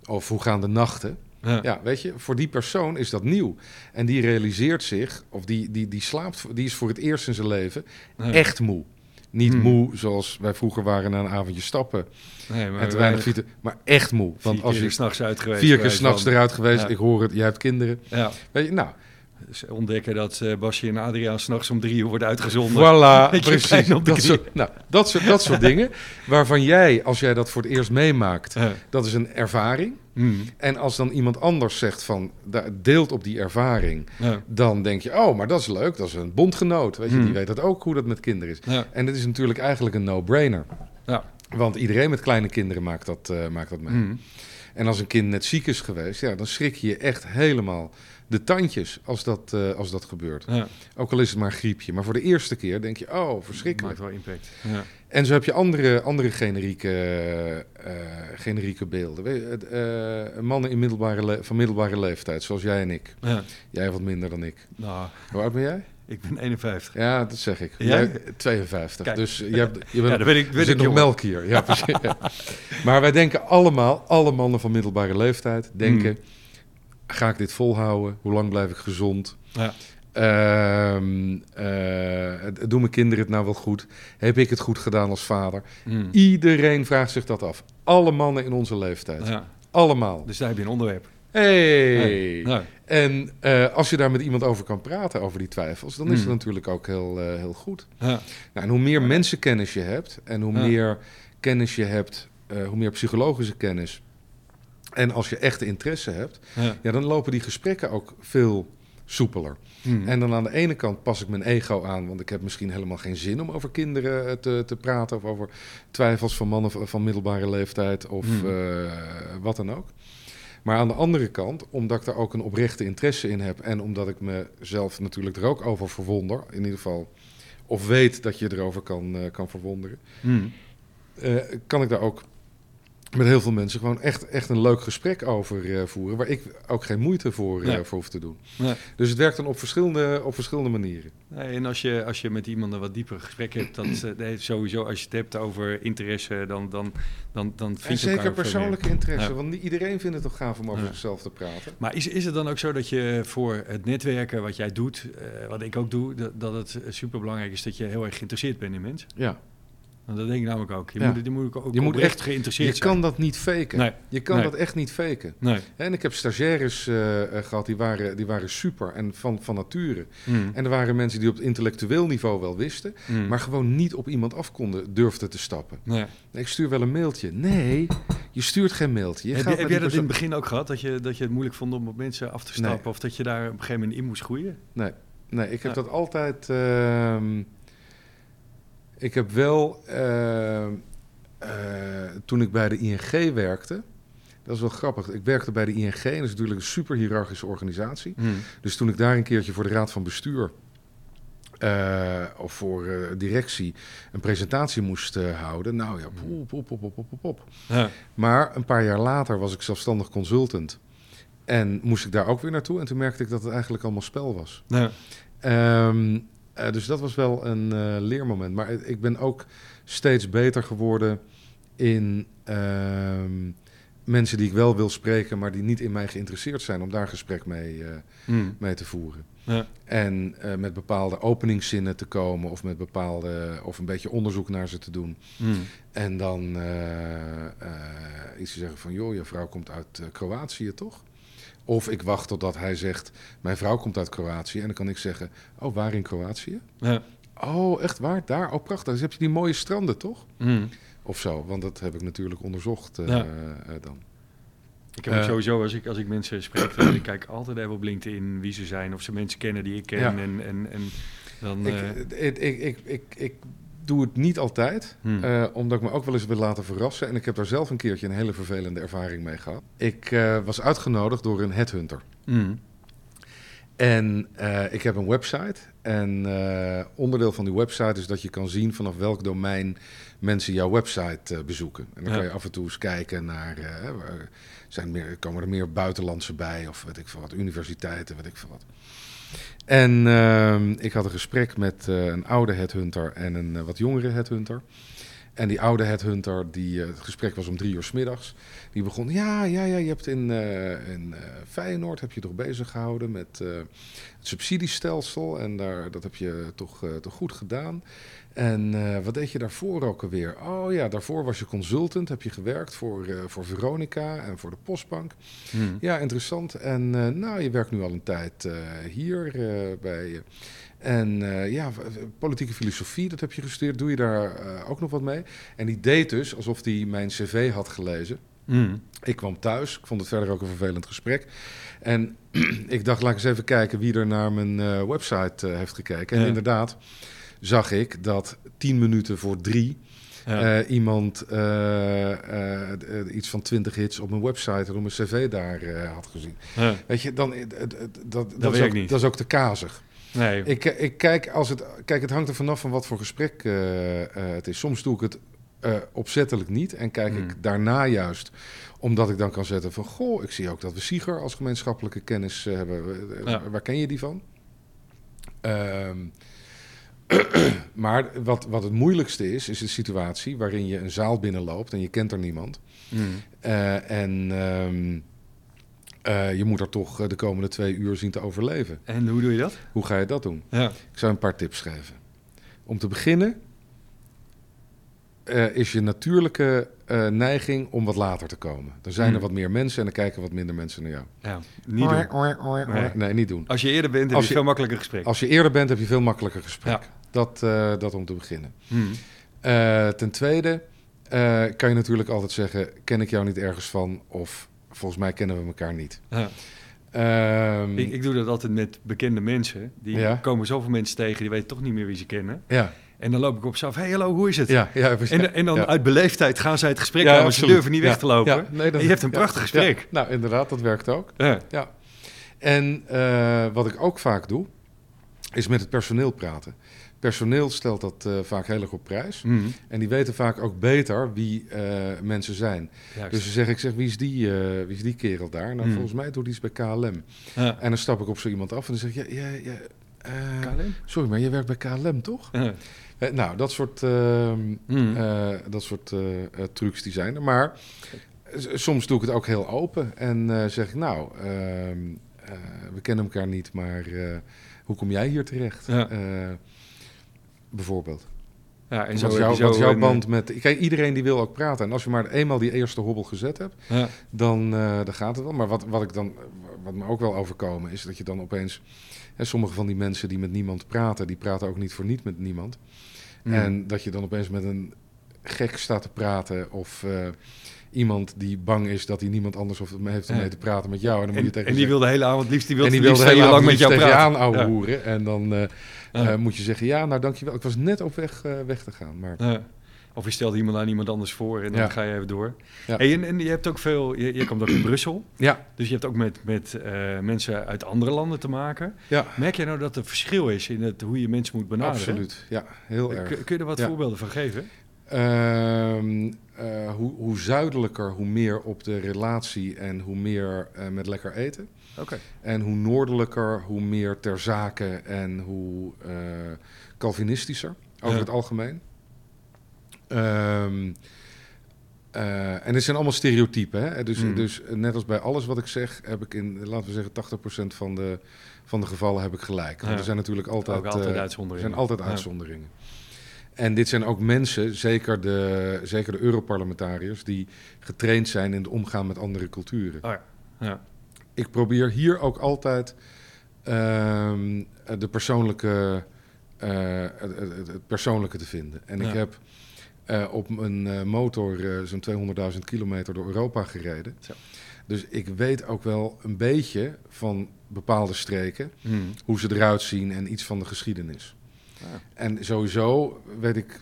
Of hoe gaan de nachten? Ja. Ja, weet je, voor die persoon is dat nieuw. En die realiseert zich, of die, die, die slaapt, die is voor het eerst in zijn leven Ja. echt moe. Niet Hmm. moe zoals wij vroeger waren na een avondje stappen. Nee, maar en te weinig fietsen, maar echt moe. Want vier als keer je s'nachts uit geweest. vier keer s'nachts eruit geweest, Ja. ik hoor het, jij hebt kinderen. Ja. Weet je, nou, Dus ontdekken dat eh, Basje en Adriaan s'nachts om drie uur worden uitgezonden. voilà, (laughs) precies. Dat soort, nou, dat, soort, dat soort (laughs) dingen, waarvan jij, als jij dat voor het eerst meemaakt, Ja. dat is een ervaring. Hmm. En als dan iemand anders zegt van, deelt op die ervaring, Ja. dan denk je, oh, maar dat is leuk, dat is een bondgenoot. Weet je, Hmm. die weet dat ook hoe dat met kinderen is. Ja. En het is natuurlijk eigenlijk een no-brainer. Ja. Want iedereen met kleine kinderen maakt dat, eh, maakt dat mee. Hmm. En als een kind net ziek is geweest, ja, dan schrik je je echt helemaal de tandjes als dat, eh, als dat gebeurt. Ja, Ook al is het maar een griepje. Maar voor de eerste keer denk je, oh, verschrikkelijk. maakt wel impact. Ja. En zo heb je andere, andere generieke, eh, generieke beelden. Weet je, eh, mannen in middelbare van middelbare leeftijd, zoals jij en ik. Ja. Jij wat minder dan ik. Nou, Hoe oud ben jij? ik ben 51. Ja, dat zeg ik. Jij? Jij, 52. Kijk. Dus je, hebt, je bent Ja, dan ben ik, er zit ik nog melk hier. Ja, precies. (laughs) Maar wij denken allemaal, alle mannen van middelbare leeftijd, denken... Mm. Ga ik dit volhouden? Hoe lang blijf ik gezond? Ja. Ehm, eh, doen mijn kinderen het nou wel goed? Heb ik het goed gedaan als vader? Mm. Iedereen vraagt zich dat af. Alle mannen in onze leeftijd. Ja. Allemaal. Dus daar heb je een onderwerp. Hey. En eh, als je daar met iemand over kan praten, over die twijfels, dan is het Mm. natuurlijk ook heel, eh, heel goed. ja. Nou, en hoe meer mensenkennis je hebt en hoe meer kennis je hebt, hoe meer psychologische kennis. En als je echte interesse hebt, Ja. ja, dan lopen die gesprekken ook veel soepeler. Mm. En dan aan de ene kant pas ik mijn ego aan, want ik heb misschien helemaal geen zin om over kinderen eh, te, te praten of over twijfels van mannen van, middelbare leeftijd of Hmm. eh, wat dan ook. Maar aan de andere kant, omdat ik daar ook een oprechte interesse in heb en omdat ik mezelf natuurlijk er ook over verwonder, in ieder geval, of weet dat je erover kan, eh, kan verwonderen, Mm. eh, kan ik daar ook met heel veel mensen gewoon echt, echt een leuk gesprek over eh, voeren, waar ik ook geen moeite voor, eh, voor hoef te doen. Nee. Dus het werkt dan op verschillende, op verschillende manieren. Nee, en als je, als je met iemand een wat dieper gesprek hebt, dat, eh, sowieso als je het hebt over interesse, dan, dan, dan, dan En vind je elkaar zeker persoonlijke meer. interesse, Ja. want niet iedereen vindt het toch gaaf om over Ja. zichzelf te praten. Maar is, is het dan ook zo dat je voor het netwerken wat jij doet, wat ik ook doe, dat, dat het super belangrijk is dat je heel erg geïnteresseerd bent in mensen? Ja. Want dat denk ik namelijk ook. Je Ja. moet, je moet ook Je moet echt- geïnteresseerd Je zijn. kan dat niet faken. Nee, Je kan Nee. dat echt niet faken. nee. En ik heb stagiaires eh, eh, gehad, die waren, die waren super en van, van nature. Mm. En er waren mensen die op het intellectueel niveau wel wisten, Mm. maar gewoon niet op iemand af konden, durfden te stappen. Nee. Ik stuur wel een mailtje. Nee, je stuurt geen mailtje. Je heb gaat je, heb jij dat in het begin ook gehad, dat je, dat je het moeilijk vond om op mensen af te stappen? Of dat je daar op een gegeven moment in moest groeien? Nee, nee ik heb Ja. dat altijd. ehm, ik heb wel. ehm, eh, toen ik bij de ING werkte. Dat is wel grappig. Ik werkte bij de ING. En dat is natuurlijk een super hiërarchische organisatie. Mm. Dus toen ik daar een keertje voor de raad van bestuur. eh, of voor eh, directie een presentatie moest eh, houden. Nou ja, poep, poep, poep, poep, poep, poep. Ja. Maar een paar jaar later was ik zelfstandig consultant. En moest ik daar ook weer naartoe. En toen merkte ik dat het eigenlijk allemaal spel was. Ja. Ehm, eh, dus dat was wel een eh, leermoment. Maar ik ben ook steeds beter geworden in ehm, mensen die ik wel wil spreken, maar die niet in mij geïnteresseerd zijn, om daar gesprek mee, eh, Mm. mee te voeren. Ja. En met bepaalde openingszinnen te komen, of met bepaalde, of een beetje onderzoek naar ze te doen. Mm. En dan iets te zeggen van, joh, je vrouw komt uit Kroatië, toch? Of ik wacht totdat hij zegt, mijn vrouw komt uit Kroatië. En dan kan ik zeggen, oh, waar in Kroatië? Ja. Oh, echt waar? Daar? Oh, prachtig. Dus heb je die mooie stranden, toch? Mm. Of zo, want dat heb ik natuurlijk onderzocht eh, Ja. eh, dan. Ik heb Eh. sowieso, als ik, als ik mensen spreek, dan ik kijk altijd even op LinkedIn wie ze zijn. Of ze mensen kennen die ik ken. Ja. En, en, en dan... Ik, eh, ik, ik, ik, ik, ik doe het niet altijd, hmm. eh, omdat ik me ook wel eens wil laten verrassen. En ik heb daar zelf een keertje een hele vervelende ervaring mee gehad. Ik eh, was uitgenodigd door een headhunter. Mm. En eh, ik heb een website. En onderdeel van die website is dat je kan zien vanaf welk domein mensen jouw website bezoeken. En dan Ja. kan je af en toe eens kijken naar. zijn meer, komen er meer buitenlandse bij? Of weet ik veel wat, universiteiten, weet ik veel wat. En ehm, ik had een gesprek met eh, een oude headhunter en een eh, wat jongere headhunter. En die oude headhunter, die, eh, het gesprek was om drie uur 's middags. Die begon, ja, ja, ja, je hebt in, eh, in eh, Feyenoord heb je toch bezig gehouden met het subsidiestelsel. En daar, dat heb je toch, toch goed gedaan. En wat deed je daarvoor ook alweer? Oh ja, daarvoor was je consultant, heb je gewerkt voor, voor Veronica en voor de Postbank. Mm. Ja, interessant. En nou, je werkt nu al een tijd hier bij. En eh, ja, politieke filosofie, dat heb je gestudeerd. Doe je daar eh, ook nog wat mee? En die deed dus alsof hij mijn cv had gelezen. Mm. Ik kwam thuis. Ik vond het verder ook een vervelend gesprek. En (clears throat) ik dacht, laat ik eens even kijken wie er naar mijn eh, website heeft gekeken. En inderdaad, zag ik dat tien minuten voor drie Ja. iemand iets van 20 hits op mijn website en op mijn cv daar had gezien. Ja. Weet je, dan, dat, dat, dat, is ook, niet. dat is ook te kazig. Nee. Ik, eh, ik kijk, als het, kijk, het hangt er vanaf van wat voor gesprek eh, eh, het is. Soms doe ik het opzettelijk niet en kijk Hmm. ik daarna juist omdat ik dan kan zetten van... goh, ik zie ook dat we Sieger als gemeenschappelijke kennis hebben. Ja. Waar ken je die van? Ehm, (clears throat) maar wat, wat het moeilijkste is, is de situatie waarin je een zaal binnenloopt en je kent er niemand. Mm. Eh, en ehm, eh, je moet er toch eh, de komende twee uur zien te overleven. En hoe doe je dat? Hoe ga je dat doen? Ja. Ik zou een paar tips geven. Om te beginnen eh, is je natuurlijke eh, neiging om wat later te komen. Er zijn er Hmm. wat meer mensen en er kijken wat minder mensen naar jou. ja. Niet doen. Nee. Nee, niet doen. Als je eerder bent, heb Als je je- veel makkelijker gesprek. Als je eerder bent, heb je veel makkelijker gesprek. Ja. Dat, eh, dat om te beginnen. Mm. Eh, ten tweede eh, kan je natuurlijk altijd zeggen... ken ik jou niet ergens van of volgens mij kennen we elkaar niet. Ja. Ehm, Ik, ik doe dat altijd met bekende mensen. Die Ja. komen zoveel mensen tegen, die weten toch niet meer wie ze kennen. ja, En dan loop ik op ze af, hey, hallo, hoe is het? ja, ja. En, en dan Ja. uit beleefdheid gaan zij het gesprek Ja, aan, want ze durven niet weg te lopen. ja, nee, dat- je hebt een prachtig gesprek. Nou, inderdaad, dat werkt ook. Ja. Ja. En eh, wat ik ook vaak doe, is met het personeel praten. Personeel stelt dat eh, vaak heel erg op prijs. Mm. En die weten vaak ook beter wie eh, mensen zijn. Juist. Dus dan zeg ik, zeg, wie, is die, eh, wie is die kerel daar? Nou, Hmm. volgens mij doet hij iets bij KLM. ja. En dan stap ik op zo iemand af en dan zeg ik, ja, ja, ja, KLM? sorry, maar je werkt bij KLM, toch? Ja. Nou, dat soort, ehm, Mm. eh, dat soort trucs die zijn er. Maar soms doe ik het ook heel open en zeg ik, nou, ehm, eh, we kennen elkaar niet, maar hoe kom jij hier terecht? Ja. Eh, bijvoorbeeld. ja, en zo wat jouw, een, band met... Kijk, iedereen die wil ook praten. En als je maar eenmaal die eerste hobbel gezet hebt, eh, Ja. dan, eh, dan gaat het wel. Maar wat, wat, ik dan, wat me ook wel overkomen is dat je dan opeens... Hè, sommige van die mensen die met niemand praten, die praten ook niet voor niet met niemand. Mm. En dat je dan opeens met een gek staat te praten of eh, iemand die bang is dat hij niemand anders hoeft heeft om mee te praten met jou. En dan moet En, je tegen en die zeggen- wil de hele avond liefst, die wil en die wilde heel lang met jou praten. aan ouwe hoeren. En dan eh, eh, moet je zeggen, ja, nou dankjewel. Ik was net op weg, eh, weg te gaan. Maar. Of je stelt iemand aan iemand anders voor en dan Ja. ga je even door. Ja. Hey, en, en je hebt ook veel, je, je komt ook in Brussel, ja, dus je hebt ook met, met mensen uit andere landen te maken. ja Merk je nou dat er verschil is in het, hoe je mensen moet benaderen? absoluut. Ja, heel erg. Kun, kun je er wat voorbeelden van geven? Ehm, eh, hoe, hoe zuidelijker, hoe meer op de relatie en hoe meer eh, met lekker eten. Oké. En hoe noordelijker, hoe meer ter zake en hoe eh, Calvinistischer over Ja. het algemeen. Ehm, eh, en dit zijn allemaal stereotypen. Hè? Dus, Mm. dus net als bij alles wat ik zeg, heb ik in, laten we zeggen, 80% van de, van de gevallen heb ik gelijk. Want Ja. er zijn natuurlijk altijd, altijd uitzonderingen. er zijn altijd Ja. En dit zijn ook mensen, zeker de, zeker de Europarlementariërs, die getraind zijn in het omgaan met andere culturen. Oh ja. ja. Ik probeer hier ook altijd ehm, de persoonlijke, eh, het, het- het persoonlijke te vinden. En Ja. ik heb eh, op mijn eh, motor zo'n 200.000 kilometer door Europa gereden. Zo. Dus ik weet ook wel een beetje van bepaalde streken, Mm. hoe ze eruit zien en iets van de geschiedenis. Ja. En sowieso weet ik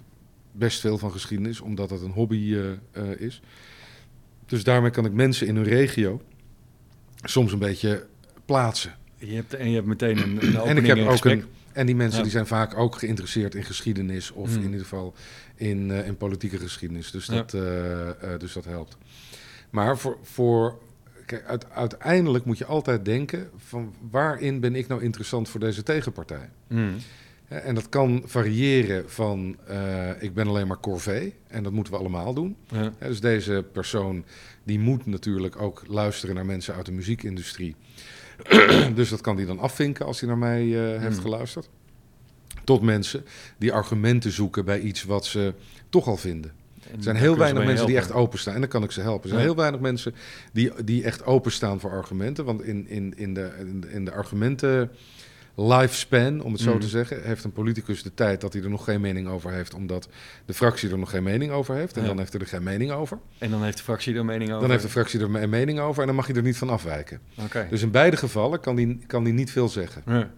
best veel van geschiedenis, omdat het een hobby eh, eh, is. Dus daarmee kan ik mensen in hun regio soms een beetje plaatsen. Je hebt, en je hebt meteen een, een En ik heb ook een. En die mensen Ja. die zijn vaak ook geïnteresseerd in geschiedenis, of Hmm. in ieder geval in, eh, in politieke geschiedenis. Dus dat, dus dat helpt. Maar voor. voor kijk, uit- uiteindelijk moet je altijd denken: van waarin ben ik nou interessant voor deze tegenpartij? Mm. En dat kan variëren van eh, ik ben alleen maar corvée en dat moeten we allemaal doen. Ja. Dus deze persoon die moet natuurlijk ook luisteren naar mensen uit de muziekindustrie. (clears throat) dus dat kan hij dan afvinken als hij naar mij eh, heeft Hmm. geluisterd. Tot mensen die argumenten zoeken bij iets wat ze toch al vinden. En Er zijn heel weinig mensen die echt openstaan. En dan kan ik ze helpen. Er zijn Ja. heel weinig mensen die, die echt openstaan voor argumenten. Want in, in, in de- in de argumenten lifespan, om het zo Mhm. te zeggen, heeft een politicus de tijd dat hij er nog geen mening over heeft, omdat de fractie er nog geen mening over heeft. En Ja. dan heeft hij er geen mening over. En dan heeft de fractie er mening over. Dan heeft de fractie er een mening over en dan mag je er niet van afwijken. Oké. Dus in beide gevallen kan die, kan die niet veel zeggen. Ja.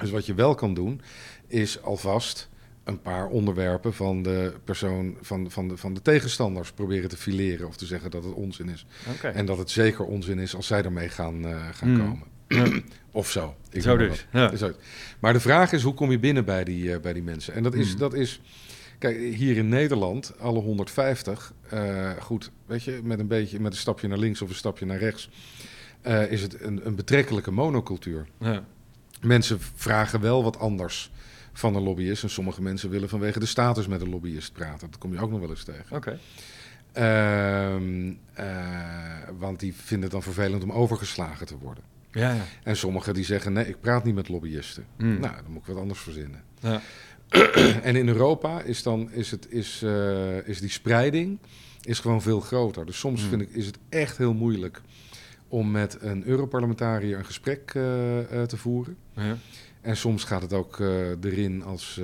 Dus wat je wel kan doen, is alvast een paar onderwerpen van de persoon van, van, de, van de tegenstanders proberen te fileren of te zeggen dat het onzin is. En dat het zeker onzin is als zij ermee gaan, eh, gaan Mm. komen. (clears throat) of zo. Ik Zo dus. wat. Ja. Zo. Maar de vraag is, hoe kom je binnen bij die, eh, bij die mensen? En dat is, Mm. dat is, kijk, hier in Nederland, alle 150, eh, goed, weet je, met een beetje, met een stapje naar links of een stapje naar rechts, eh, is het een, een betrekkelijke monocultuur. Ja. Mensen vragen wel wat anders van een lobbyist. En sommige mensen willen vanwege de status met een lobbyist praten. Dat kom je ook nog wel eens tegen. Oké. Ehm, eh, want die vinden het dan vervelend om overgeslagen te worden. Ja, ja. En sommigen die zeggen, nee, ik praat niet met lobbyisten. Mm. Nou, dan moet ik wat anders verzinnen. Ja. (clears throat) En in Europa is, dan, is, het, is, eh, is die spreiding is gewoon veel groter. Dus soms Mm. vind ik, is het echt heel moeilijk om met een Europarlementariër een gesprek eh, eh, te voeren. ja. En soms gaat het ook erin als,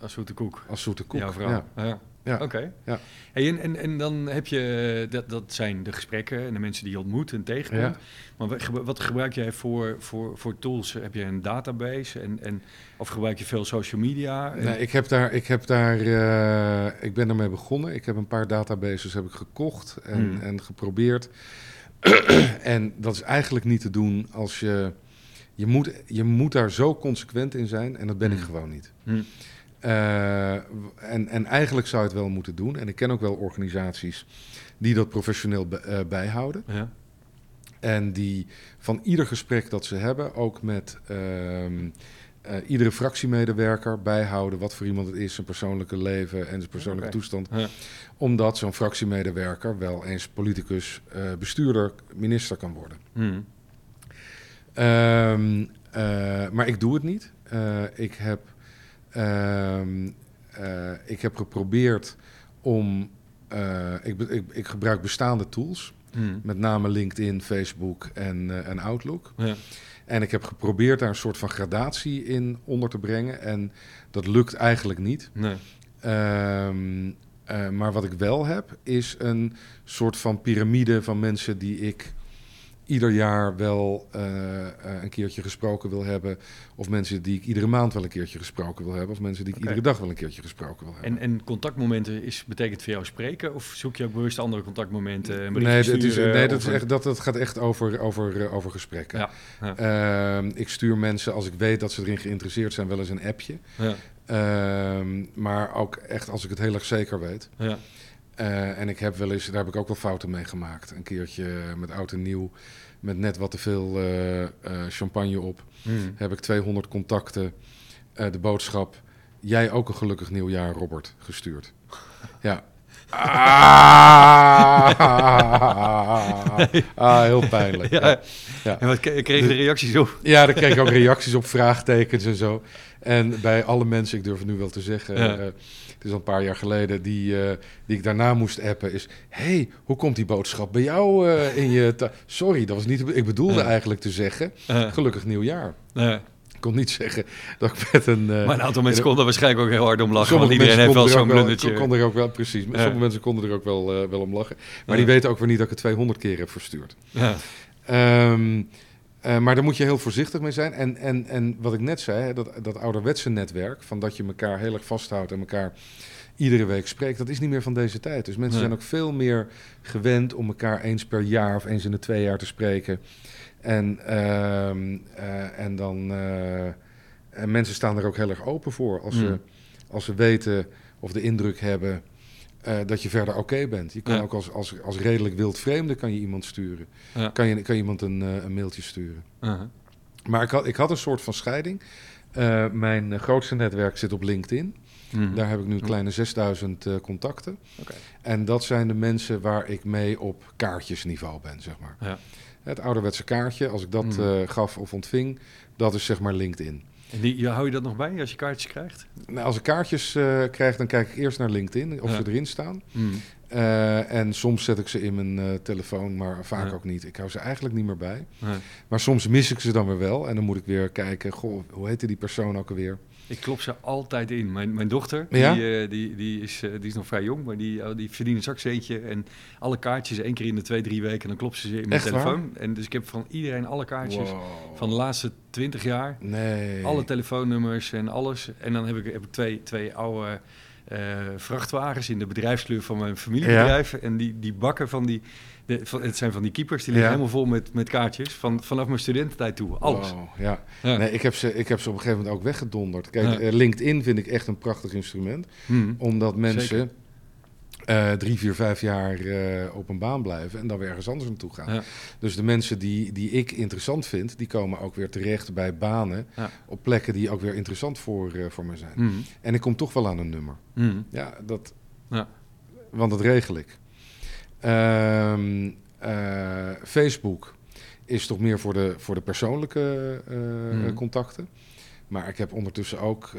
Als zoete koek. als zoete koek. Ja, vooral. Ja. Ja. Oké. Ja. Hey, en, en, en dan heb je, eh, dat, dat zijn de gesprekken en de mensen die je ontmoet en tegenkomt. Ja. Maar wat gebru- wat gebruik jij voor, voor, voor tools? Heb je een database en, en, of gebruik je veel social media? En- Nee, ik, heb daar, ik, heb daar, eh, ik ben ermee begonnen. Ik heb een paar databases heb ik gekocht en, Hmm. en geprobeerd. (clears throat) en dat is eigenlijk niet te doen als je... Je moet, je moet daar zo consequent in zijn en dat ben ik Hmm. gewoon niet. Hm. Eh, en, en eigenlijk zou je het wel moeten doen. En ik ken ook wel organisaties die dat professioneel be- eh, bijhouden. Ja. En die van ieder gesprek dat ze hebben, ook met ehm, eh, iedere fractiemedewerker bijhouden wat voor iemand het is, zijn persoonlijke leven en zijn persoonlijke toestand. Ja. Omdat zo'n fractiemedewerker wel eens politicus, bestuurder, minister kan worden. Hm. Ehm, eh, maar ik doe het niet. Ik, heb, ik heb geprobeerd om. eh, ik, ik, ik gebruik bestaande tools, Hm. met name LinkedIn, Facebook en, eh, en Outlook. Ja. En ik heb geprobeerd daar een soort van gradatie in onder te brengen. En dat lukt eigenlijk niet. Nee. Ehm, eh, maar wat ik wel heb, is een soort van piramide van mensen die ik ieder jaar wel eh, eh, een keertje gesproken wil hebben. Of mensen die ik iedere maand wel een keertje gesproken wil hebben. Of mensen die ik iedere dag wel een keertje gesproken wil hebben. En, en contactmomenten is, betekent voor jou spreken? Of zoek je ook bewust andere contactmomenten? Nee, is, nee dat, is echt, dat, dat gaat echt over, over, eh, over gesprekken. Ja, ja. Ehm, ik stuur mensen, als ik weet dat ze erin geïnteresseerd zijn, wel eens een appje. Ja, Ehm, maar ook echt als ik het heel erg zeker weet. ja. En ik heb wel eens, daar heb ik ook wel fouten mee gemaakt. Een keertje met oud en nieuw, met net wat te veel eh, eh, champagne op, Hm. heb ik 200 contacten eh, de boodschap. Jij ook een gelukkig nieuwjaar, Robert, gestuurd. Ja. Ah, (laughs) ah, heel pijnlijk. Ja. En wat kreeg je de reacties op? Ja, daar kreeg ik ook reacties op, vraagtekens en zo. En bij alle mensen, ik durf het nu wel te zeggen, Ja. eh, het is al een paar jaar geleden, die, eh, die ik daarna moest appen, is: hey, hoe komt die boodschap bij jou eh, in je. Sorry, dat was niet. Ik bedoelde eigenlijk te zeggen: gelukkig nieuwjaar. Ik kon niet zeggen dat ik met een. eh, maar een aantal mensen konden waarschijnlijk ook heel hard om lachen. Sommige Want iedereen heeft wel zo'n er blundertje. Konden er ook wel, precies. Sommige mensen konden er ook wel, eh, wel om lachen. Maar die weten ook weer niet dat ik het 200 keer heb verstuurd. Ja. Ehm, eh, maar daar moet je heel voorzichtig mee zijn. En, en, en wat ik net zei, hè, dat, dat ouderwetse netwerk, van dat je elkaar heel erg vasthoudt en elkaar iedere week spreekt, dat is niet meer van deze tijd. Dus mensen Nee. zijn ook veel meer gewend om elkaar eens per jaar of eens in de twee jaar te spreken. En, ehm, eh, en dan. eh, en mensen staan er ook heel erg open voor. Als, ze, Mm. als ze weten of de indruk hebben eh, dat je verder oké bent. Je kan Ja. ook als, als, als redelijk wild vreemde kan je iemand sturen. Ja. Kan, je, kan iemand een, een mailtje sturen. Uh-huh. Maar ik had, ik had een soort van scheiding. Mijn grootste netwerk zit op LinkedIn. Mhm. Daar heb ik nu een Hm. kleine 6000 eh, contacten. En dat zijn de mensen waar ik mee op kaartjesniveau ben, zeg maar. Ja. Het ouderwetse kaartje, als ik dat Mhm. eh, gaf of ontving, dat is zeg maar LinkedIn. En die, hou je dat nog bij als je kaartjes krijgt? Nou, als ik kaartjes eh, krijg, dan kijk ik eerst naar LinkedIn, of Ja. ze erin staan. Mhm. Eh, en soms zet ik ze in mijn telefoon, maar vaak Ja. ook niet. Ik hou ze eigenlijk niet meer bij. Ja. Maar soms mis ik ze dan weer wel. En dan moet ik weer kijken, goh, hoe heette die persoon ook alweer? Ik klop ze altijd in. Mijn, mijn dochter, Ja? die, eh, die, die, is, eh, die is nog vrij jong, maar die, oh, die verdient een zakcentje. En alle kaartjes één keer in de twee, drie weken, dan klopt ze ze in mijn Echt waar? telefoon. En dus ik heb van iedereen alle kaartjes Wow. van de laatste twintig jaar. Nee. Alle telefoonnummers en alles. En dan heb ik, heb ik twee, twee oude eh, vrachtwagens in de bedrijfskleur van mijn familiebedrijf. En die, die bakken van die... De, van, het zijn van die keepers, die liggen Ja. helemaal vol met, met kaartjes. Van, vanaf mijn studententijd toe. Alles. Wow, ja. Ja. Nee, ik heb, ze, ik heb ze op een gegeven moment ook weggedonderd. Kijk, Ja. eh, LinkedIn vind ik echt een prachtig instrument. Hmm. Omdat mensen eh, drie, vier, vijf jaar eh, op een baan blijven en dan weer ergens anders naartoe gaan. Dus de mensen die, die ik interessant vind, die komen ook weer terecht bij banen op plekken die ook weer interessant voor, eh, voor me zijn. Hmm. En ik kom toch wel aan een nummer. Hmm. Ja, dat, Ja. want dat regel ik. Ehm, eh, Facebook is toch meer voor de, voor de persoonlijke eh, Mhm. contacten. Maar ik heb ondertussen ook,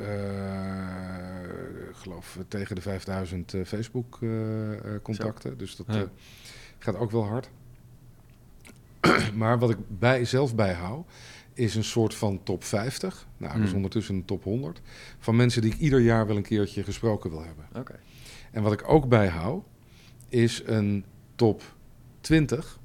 ik geloof, tegen de 5000 Facebook-contacten. dus dat Ja. gaat ook wel hard. (clears throat) maar wat ik bij, zelf bijhoud, is een soort van top 50. Nou, Mhm. ondertussen een top 100. Van mensen die ik ieder jaar wel een keertje gesproken wil hebben. Oké. En wat ik ook bijhoud, is een top 20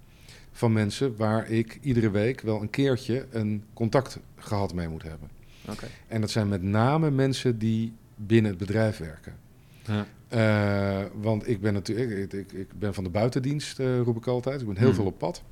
van mensen waar ik iedere week wel een keertje een contact gehad mee moet hebben. Oké. En dat zijn met name mensen die binnen het bedrijf werken. Ja. Eh, want ik ben natuurlijk, ik, ik, ik ben van de buitendienst, eh, roep ik altijd. Ik ben heel Hmm. veel op pad.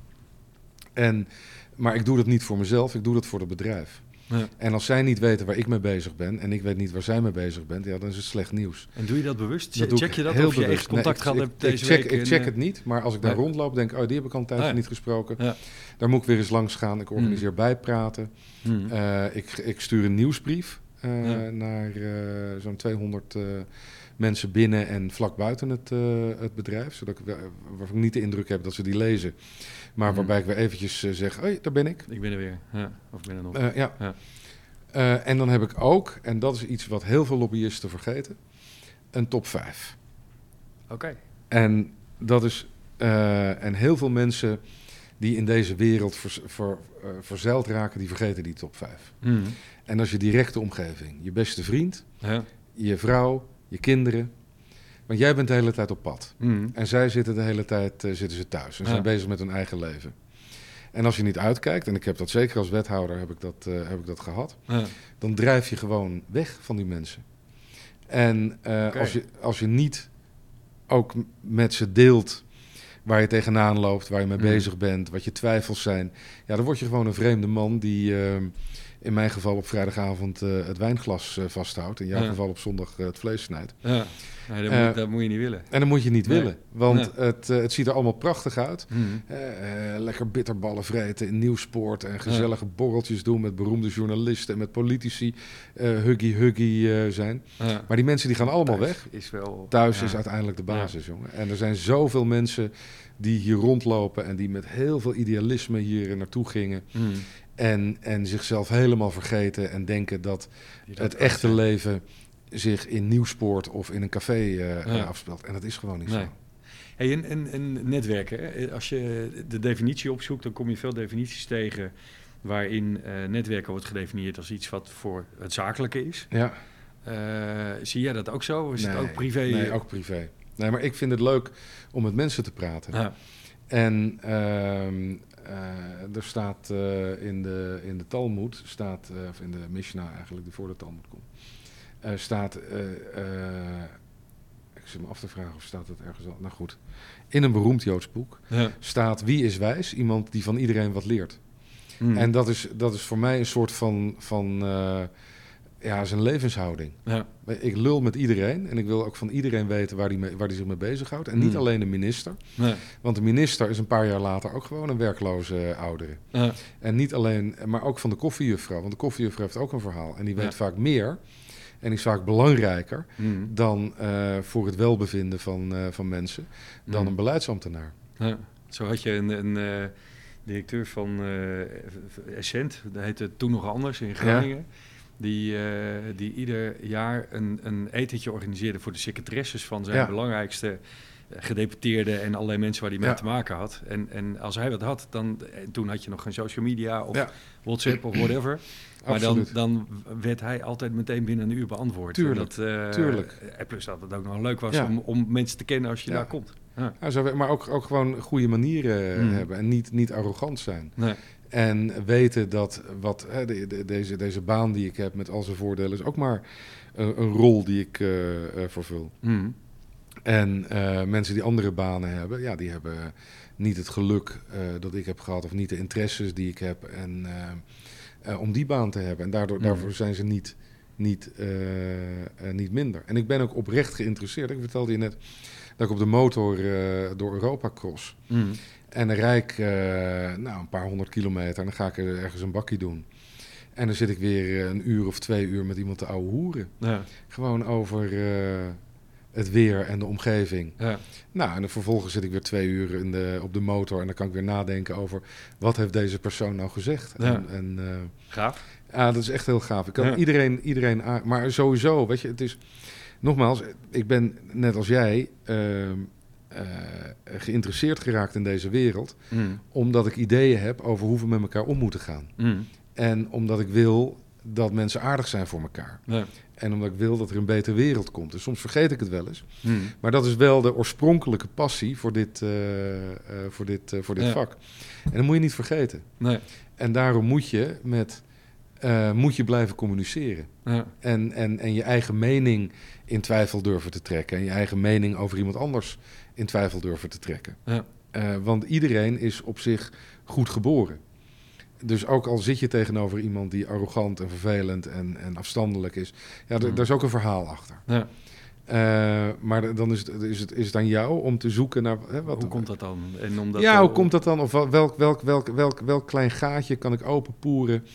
En, maar ik doe dat niet voor mezelf, ik doe dat voor het bedrijf. Ja. En als zij niet weten waar ik mee bezig ben en ik weet niet waar zij mee bezig bent, ja, dan is het slecht nieuws. En doe je dat bewust? Dat check je dat heel of je bewust. echt contact Nee, gehad ik- hebt ik deze check, week? Ik check eh, het niet, maar als ik daar Nee. rondloop, denk ik, oh, die heb ik al een tijdje Ah, ja. niet gesproken. Ja. Daar moet ik weer eens langs gaan. Ik organiseer bijpraten. Hmm. Eh, ik, ik stuur een nieuwsbrief eh, naar zo'n 200 eh, mensen binnen en vlak buiten het, het bedrijf. Zodat ik, waarvan ik niet de indruk heb dat ze die lezen. Maar waarbij ik weer eventjes eh, zeg, hé, daar ben ik. Ik ben er weer. Ja. Of ik ben er nog. Eh, ja. Ja. Eh, en dan heb ik ook, en dat is iets wat heel veel lobbyisten vergeten, een top 5. Oké. En dat is. en heel veel mensen die in deze wereld ver- verzeild raken, die vergeten die top 5. Hmm. En dat is je directe omgeving. Je beste vriend, Ja. je vrouw, je kinderen. Want jij bent de hele tijd op pad. Hmm. En zij zitten de hele tijd eh, zitten ze thuis. En Ja. zijn bezig met hun eigen leven. En als je niet uitkijkt, en ik heb dat zeker als wethouder heb ik dat, eh, heb ik dat gehad, Ja. dan drijf je gewoon weg van die mensen. En eh, als, je, als je niet ook met ze deelt waar je tegenaan loopt, waar je mee Mm. bezig bent, wat je twijfels zijn, ja, dan word je gewoon een vreemde man die eh, in mijn geval op vrijdagavond eh, het wijnglas eh, vasthoudt, in jouw Ja. geval op zondag eh, het vlees snijdt. Ja. Nee, dat, moet, dat moet je niet willen. En dat moet je niet Nee. willen, want Nee. het, eh, het ziet er allemaal prachtig uit. Eh, lekker bitterballen vreten in nieuwsport en gezellige borreltjes doen met beroemde journalisten en met politici. eh huggy huggy eh, zijn. Ja. Maar die mensen die gaan allemaal Thuis weg. Is wel, Thuis ja. is uiteindelijk de basis, jongen. En er zijn zoveel mensen die hier rondlopen en die met heel veel idealisme hier naartoe gingen. Hmm. En, en zichzelf helemaal vergeten en denken dat het echte leven zich in nieuwsport of in een café Ja. afspeelt. En dat is gewoon niet Nee. zo. Hey, en, en, en netwerken, hè? als je de definitie opzoekt, dan kom je veel definities tegen waarin eh, netwerken wordt gedefinieerd als iets wat voor het zakelijke is. Ja. Zie jij dat ook zo? Of is het ook privé? Nee, ook privé. Nee, maar ik vind het leuk om met mensen te praten. Ja. En ehm, eh, er staat eh, in, de, in de Talmud, staat, eh, of in de Mishnah eigenlijk, die voor de Talmud komt, eh, staat, eh, eh, ik zit me af te vragen of staat het ergens al, nou goed, in een beroemd Joods boek Ja. staat wie is wijs? Iemand die van iedereen wat leert. Hmm. En dat is, dat is voor mij een soort van, van eh, ja, zijn levenshouding. ja. Ik lul met iedereen en ik wil ook van iedereen weten waar die, mee, waar die zich mee bezighoudt. En niet Hmm. alleen de minister. Nee. Want de minister is een paar jaar later ook gewoon een werkloze oudere. Ja. En niet alleen, maar ook van de koffiejuffrouw. Want de koffiejuffrouw heeft ook een verhaal. En die weet Ja. vaak meer en is vaak belangrijker Hmm. dan eh, voor het welbevinden van, eh, van mensen, dan Hmm. een beleidsambtenaar. Ja. Zo had je een, een eh, directeur van Essent, dat heette toen nog anders in Groningen. Die, eh, die ieder jaar een, een etentje organiseerde voor de secretaresses van zijn Ja. belangrijkste gedeputeerden en allerlei mensen waar hij mee Ja. te maken had. En, en als hij wat had, dan, en toen had je nog geen social media of Ja. WhatsApp of whatever. (clears throat) Maar dan, dan werd hij altijd meteen binnen een uur beantwoord. Tuurlijk, dat, eh, tuurlijk. En plus dat het ook nog leuk was Ja. om, om mensen te kennen als je daar komt. Ja. Ja, zo, maar ook, ook gewoon goede manieren Mm. hebben en niet, niet arrogant zijn. Nee. En weten dat wat, hè, de, de- deze, deze baan die ik heb met al zijn voordelen is ook maar een, een rol die ik eh, eh, vervul. Mm. En eh, mensen die andere banen hebben, ja, die hebben niet het geluk dat ik heb gehad of niet de interesses die ik heb en, om die baan te hebben. En daardoor, Mm. daarvoor zijn ze niet, niet, niet minder. En ik ben ook oprecht geïnteresseerd. Ik vertelde je net dat ik op de motor door Europa cross. Mm. En dan rijd ik eh, nou, een paar honderd kilometer en dan ga ik er ergens een bakkie doen. En dan zit ik weer eh, een uur of twee uur met iemand te ouwe hoeren. Ja. Gewoon over eh, het weer en de omgeving. Ja. Nou, en dan vervolgens zit ik weer twee uur in de, op de motor en dan kan ik weer nadenken over wat heeft deze persoon nou gezegd. Ja. En, en Gaaf. ja, dat is echt heel gaaf. Ik kan iedereen, iedereen, aan- maar sowieso, weet je, het is nogmaals, ik ben net als jij ehm, eh, geïnteresseerd geraakt in deze wereld, Mm. omdat ik ideeën heb over hoe we met elkaar om moeten gaan. Mm. En omdat ik wil dat mensen aardig zijn voor elkaar. Ja. En omdat ik wil dat er een betere wereld komt. Dus soms vergeet ik het wel eens. Mm. Maar dat is wel de oorspronkelijke passie voor dit, eh, eh, voor dit, eh, voor dit Ja. vak. En dat moet je niet vergeten. Nee. En daarom moet je, met, eh, moet je blijven communiceren. Ja. En, en, en je eigen mening in twijfel durven te trekken. En je eigen mening over iemand anders in twijfel durven te trekken. Ja. Eh, want iedereen is op zich goed geboren. Dus ook al zit je tegenover iemand die arrogant en vervelend en, en afstandelijk is, ja, daar is ook een verhaal achter. Ja. Eh, maar dan is het, is, het, is het aan jou om te zoeken naar hè, wat. Hoe komt dat dan? En omdat ja, hoe komt dat dan? Of wel- welk, welk, welk, welk, welk klein gaatje kan ik openpoeren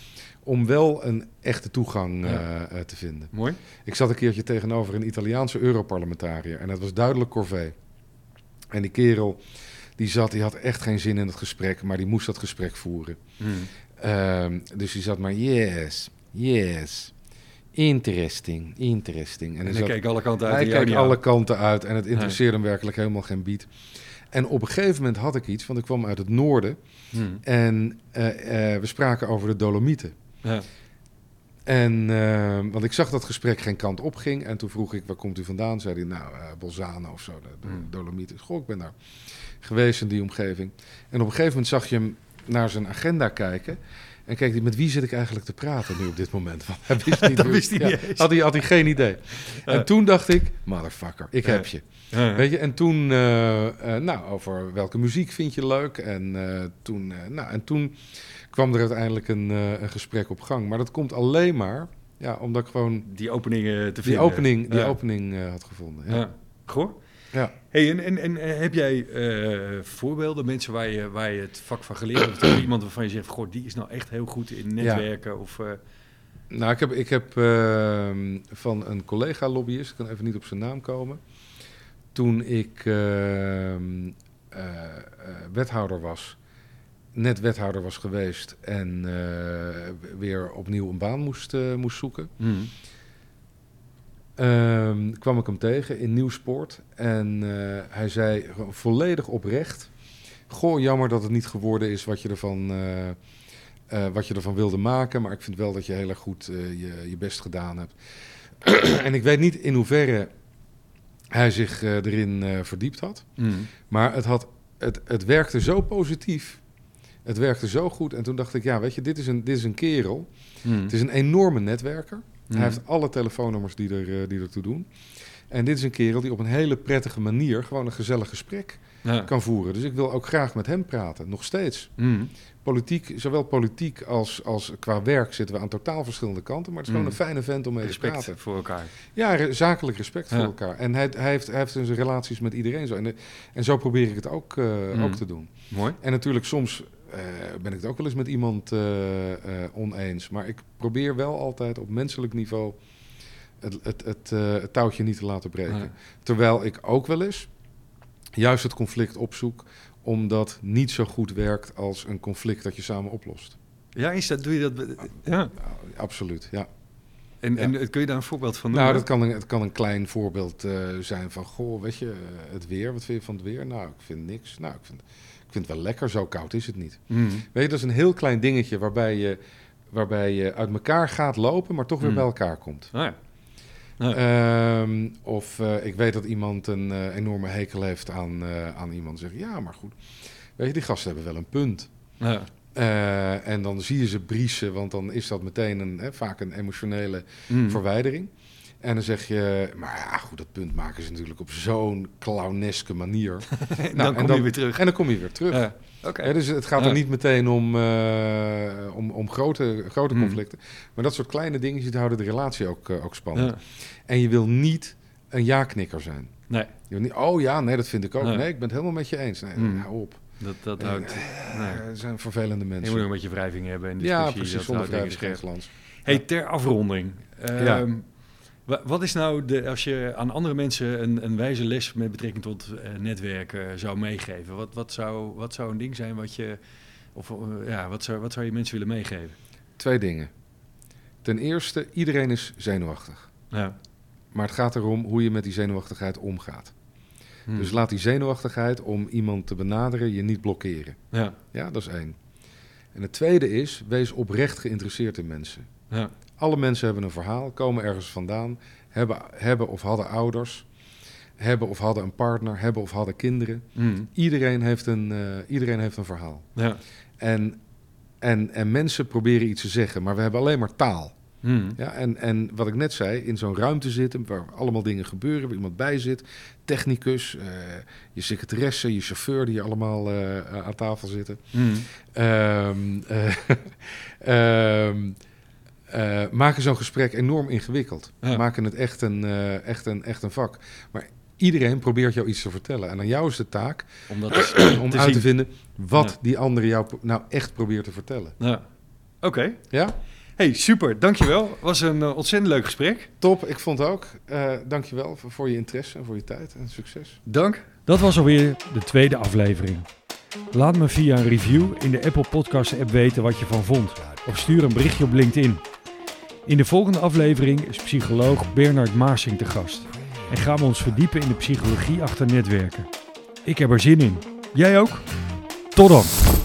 om wel een echte toegang Ja. eh, te vinden? Mooi. Ik zat een keertje tegenover een Italiaanse Europarlementariër en dat was duidelijk Corvée. En die kerel die zat, die had echt geen zin in het gesprek, maar die moest dat gesprek voeren. Mm. Ehm, dus die zat maar, yes, yes, interesting, interesting. En hij hij keek alle kanten uit. hij keek alle kanten uit en het interesseerde hem werkelijk helemaal geen bied. En op een gegeven moment had ik iets, want ik kwam uit het noorden Mm. en eh, eh, we spraken over de Dolomieten. Ja. En, eh, want ik zag dat gesprek geen kant op ging. En toen vroeg ik, waar komt u vandaan? Zei hij, nou, eh Bolzano of zo, de, de Hmm. Dolomieten. Goh, ik ben daar geweest in die omgeving. En op een gegeven moment zag je hem naar zijn agenda kijken. En keek hij, met wie zit ik eigenlijk te praten nu op dit moment? (laughs) Want hij wist (laughs) niet wist hij ja. Had hij, had hij geen idee. En toen dacht ik, motherfucker, ik heb je. Weet je, en toen, eh, eh, nou, over welke muziek vind je leuk? En, toen, nou, en toen kwam er uiteindelijk een, eh, een gesprek op gang. Maar dat komt alleen maar, ja, omdat ik gewoon Die openingen te die vinden. opening, die opening eh, had gevonden. Ja. Goh. Ja. Hey, en, en, en eh, heb jij eh, voorbeelden, mensen waar je, waar je het vak van geleerd hebt? Of iemand waarvan je zegt, goh, die is nou echt heel goed in netwerken? Of, eh, Nou, ik heb, ik heb ehm, van een collega-lobbyist, ik kan even niet op zijn naam komen. Toen ik ehm, eh, eh, wethouder was, net wethouder was geweest en eh, weer opnieuw een baan moest, eh, moest zoeken. mm. Ehm, kwam ik hem tegen in Nieuwsport. En eh, hij zei volledig oprecht... Goh, jammer dat het niet geworden is wat je ervan, wat je ervan wilde maken. Maar ik vind wel dat je heel erg goed je, je best gedaan hebt. (clears throat) en ik weet niet in hoeverre hij zich erin verdiept had. Mm. Maar het, had, het, het werkte zo positief. Het werkte zo goed. En toen dacht ik, ja, weet je, dit is een, dit is een kerel. Mm. Het is een enorme netwerker. Mm. Hij heeft alle telefoonnummers die, er, eh, die ertoe doen. En dit is een kerel die op een hele prettige manier gewoon een gezellig gesprek Ja. kan voeren. Dus ik wil ook graag met hem praten, nog steeds. Mm. Politiek, zowel politiek als, als qua werk zitten we aan totaal verschillende kanten. Maar het is gewoon een fijne vent om mee te Respect praten. voor elkaar. Ja, re- zakelijk respect voor elkaar. En hij, hij, heeft, hij heeft zijn relaties met iedereen zo. En, de- en zo probeer ik het ook, eh, Mm. ook te doen. Mooi. En natuurlijk, soms eh, ben ik het ook wel eens met iemand eh, eh, oneens. Maar ik probeer wel altijd op menselijk niveau het, het, het, eh, het touwtje niet te laten breken. Ja. Terwijl ik ook wel eens juist het conflict opzoek, omdat niet zo goed werkt als een conflict dat je samen oplost. Ja, is dat, doe je dat? Ja. Nou, absoluut, ja. En, Ja. en kun je daar een voorbeeld van Nou, noemen? dat kan een, het kan een klein voorbeeld eh, zijn van, goh, weet je, het weer, wat vind je van het weer? Nou, ik vind niks. Nou, ik vind, vind het wel lekker, zo koud is het niet. Mm. Weet je, dat is een heel klein dingetje waarbij je, waarbij je uit elkaar gaat lopen, maar toch weer Hmm. bij elkaar komt. Ah, ja. Ja. Ehm, of eh, ik weet dat iemand een eh, enorme hekel heeft aan, eh, aan iemand. Zeg ja, maar goed. Weet je, die gasten hebben wel een punt. Ja. En dan zie je ze briesen, want dan is dat meteen een, hè, vaak een emotionele Mm. verwijdering. En dan zeg je, maar ja, goed, dat punt maken ze natuurlijk op zo'n clowneske manier. En (laughs) Nou, dan en kom dan- je weer terug. En dan kom je weer terug. Ja. Oké. Hè, dus het gaat Ja. er niet meteen om, eh, om, om grote, grote Hmm. conflicten. Maar dat soort kleine dingetjes die houden de relatie ook, eh, ook spannend. Ja. En je wil niet een ja-knikker zijn. Nee, Je wil niet, oh ja, nee, dat vind ik ook. Nee. Nee, ik ben het helemaal met je eens. Nee, Hmm. hou op. dat, dat Nee, houdt... Nee. Eh, Er zijn vervelende Je mensen. moet ook een beetje wrijving hebben en discussie. ja, precies. Zonder vrijheid geen glans. Hey, ter afronding. Ja. wa- Wat is nou, de, als je aan andere mensen een, een wijze les met betrekking tot eh, netwerken zou meegeven? Wat, wat, zou, wat zou een ding zijn wat je, of eh, ja, wat zou, wat zou je mensen willen meegeven? Twee dingen. Ten eerste, iedereen is zenuwachtig. Ja. Maar het gaat erom hoe je met die zenuwachtigheid omgaat. Hm. Dus laat die zenuwachtigheid om iemand te benaderen je niet blokkeren. Ja, Ja, dat is één. En het tweede is, wees oprecht geïnteresseerd in mensen. ja, Alle mensen hebben een verhaal, komen ergens vandaan, hebben, hebben of hadden ouders, hebben of hadden een partner, hebben of hadden kinderen. Hm. Iedereen heeft een, eh, iedereen heeft een verhaal. ja. En, en, en mensen proberen iets te zeggen, maar we hebben alleen maar taal. Hm. Ja, en, en wat ik net zei, in zo'n ruimte zitten waar allemaal dingen gebeuren, waar iemand bij zit, technicus, eh, je secretaresse, je chauffeur die allemaal eh, aan tafel zitten. Hm. Ehm, (laughs) eh, maken zo'n gesprek enorm ingewikkeld. Ja. Maken het echt een, eh, echt, een, echt een vak. Maar iedereen probeert jou iets te vertellen. En aan jou is de taak om Te uit zien. te vinden wat Ja. die ander jou nou echt probeert te vertellen. ja. Oké. Ja, Hey, super. Dankjewel. Was een eh, ontzettend leuk gesprek. top. Ik vond ook. Eh dankjewel voor, voor je interesse en voor je tijd en succes. Dank. Dat was alweer de tweede aflevering. Laat me via een review in de Apple Podcast app weten wat je van vond. Of stuur een berichtje op LinkedIn. In de volgende aflevering is psycholoog Bernard Maarsing te gast. En gaan we ons verdiepen in de psychologie achter netwerken. Ik heb er zin in. Jij ook? Tot dan!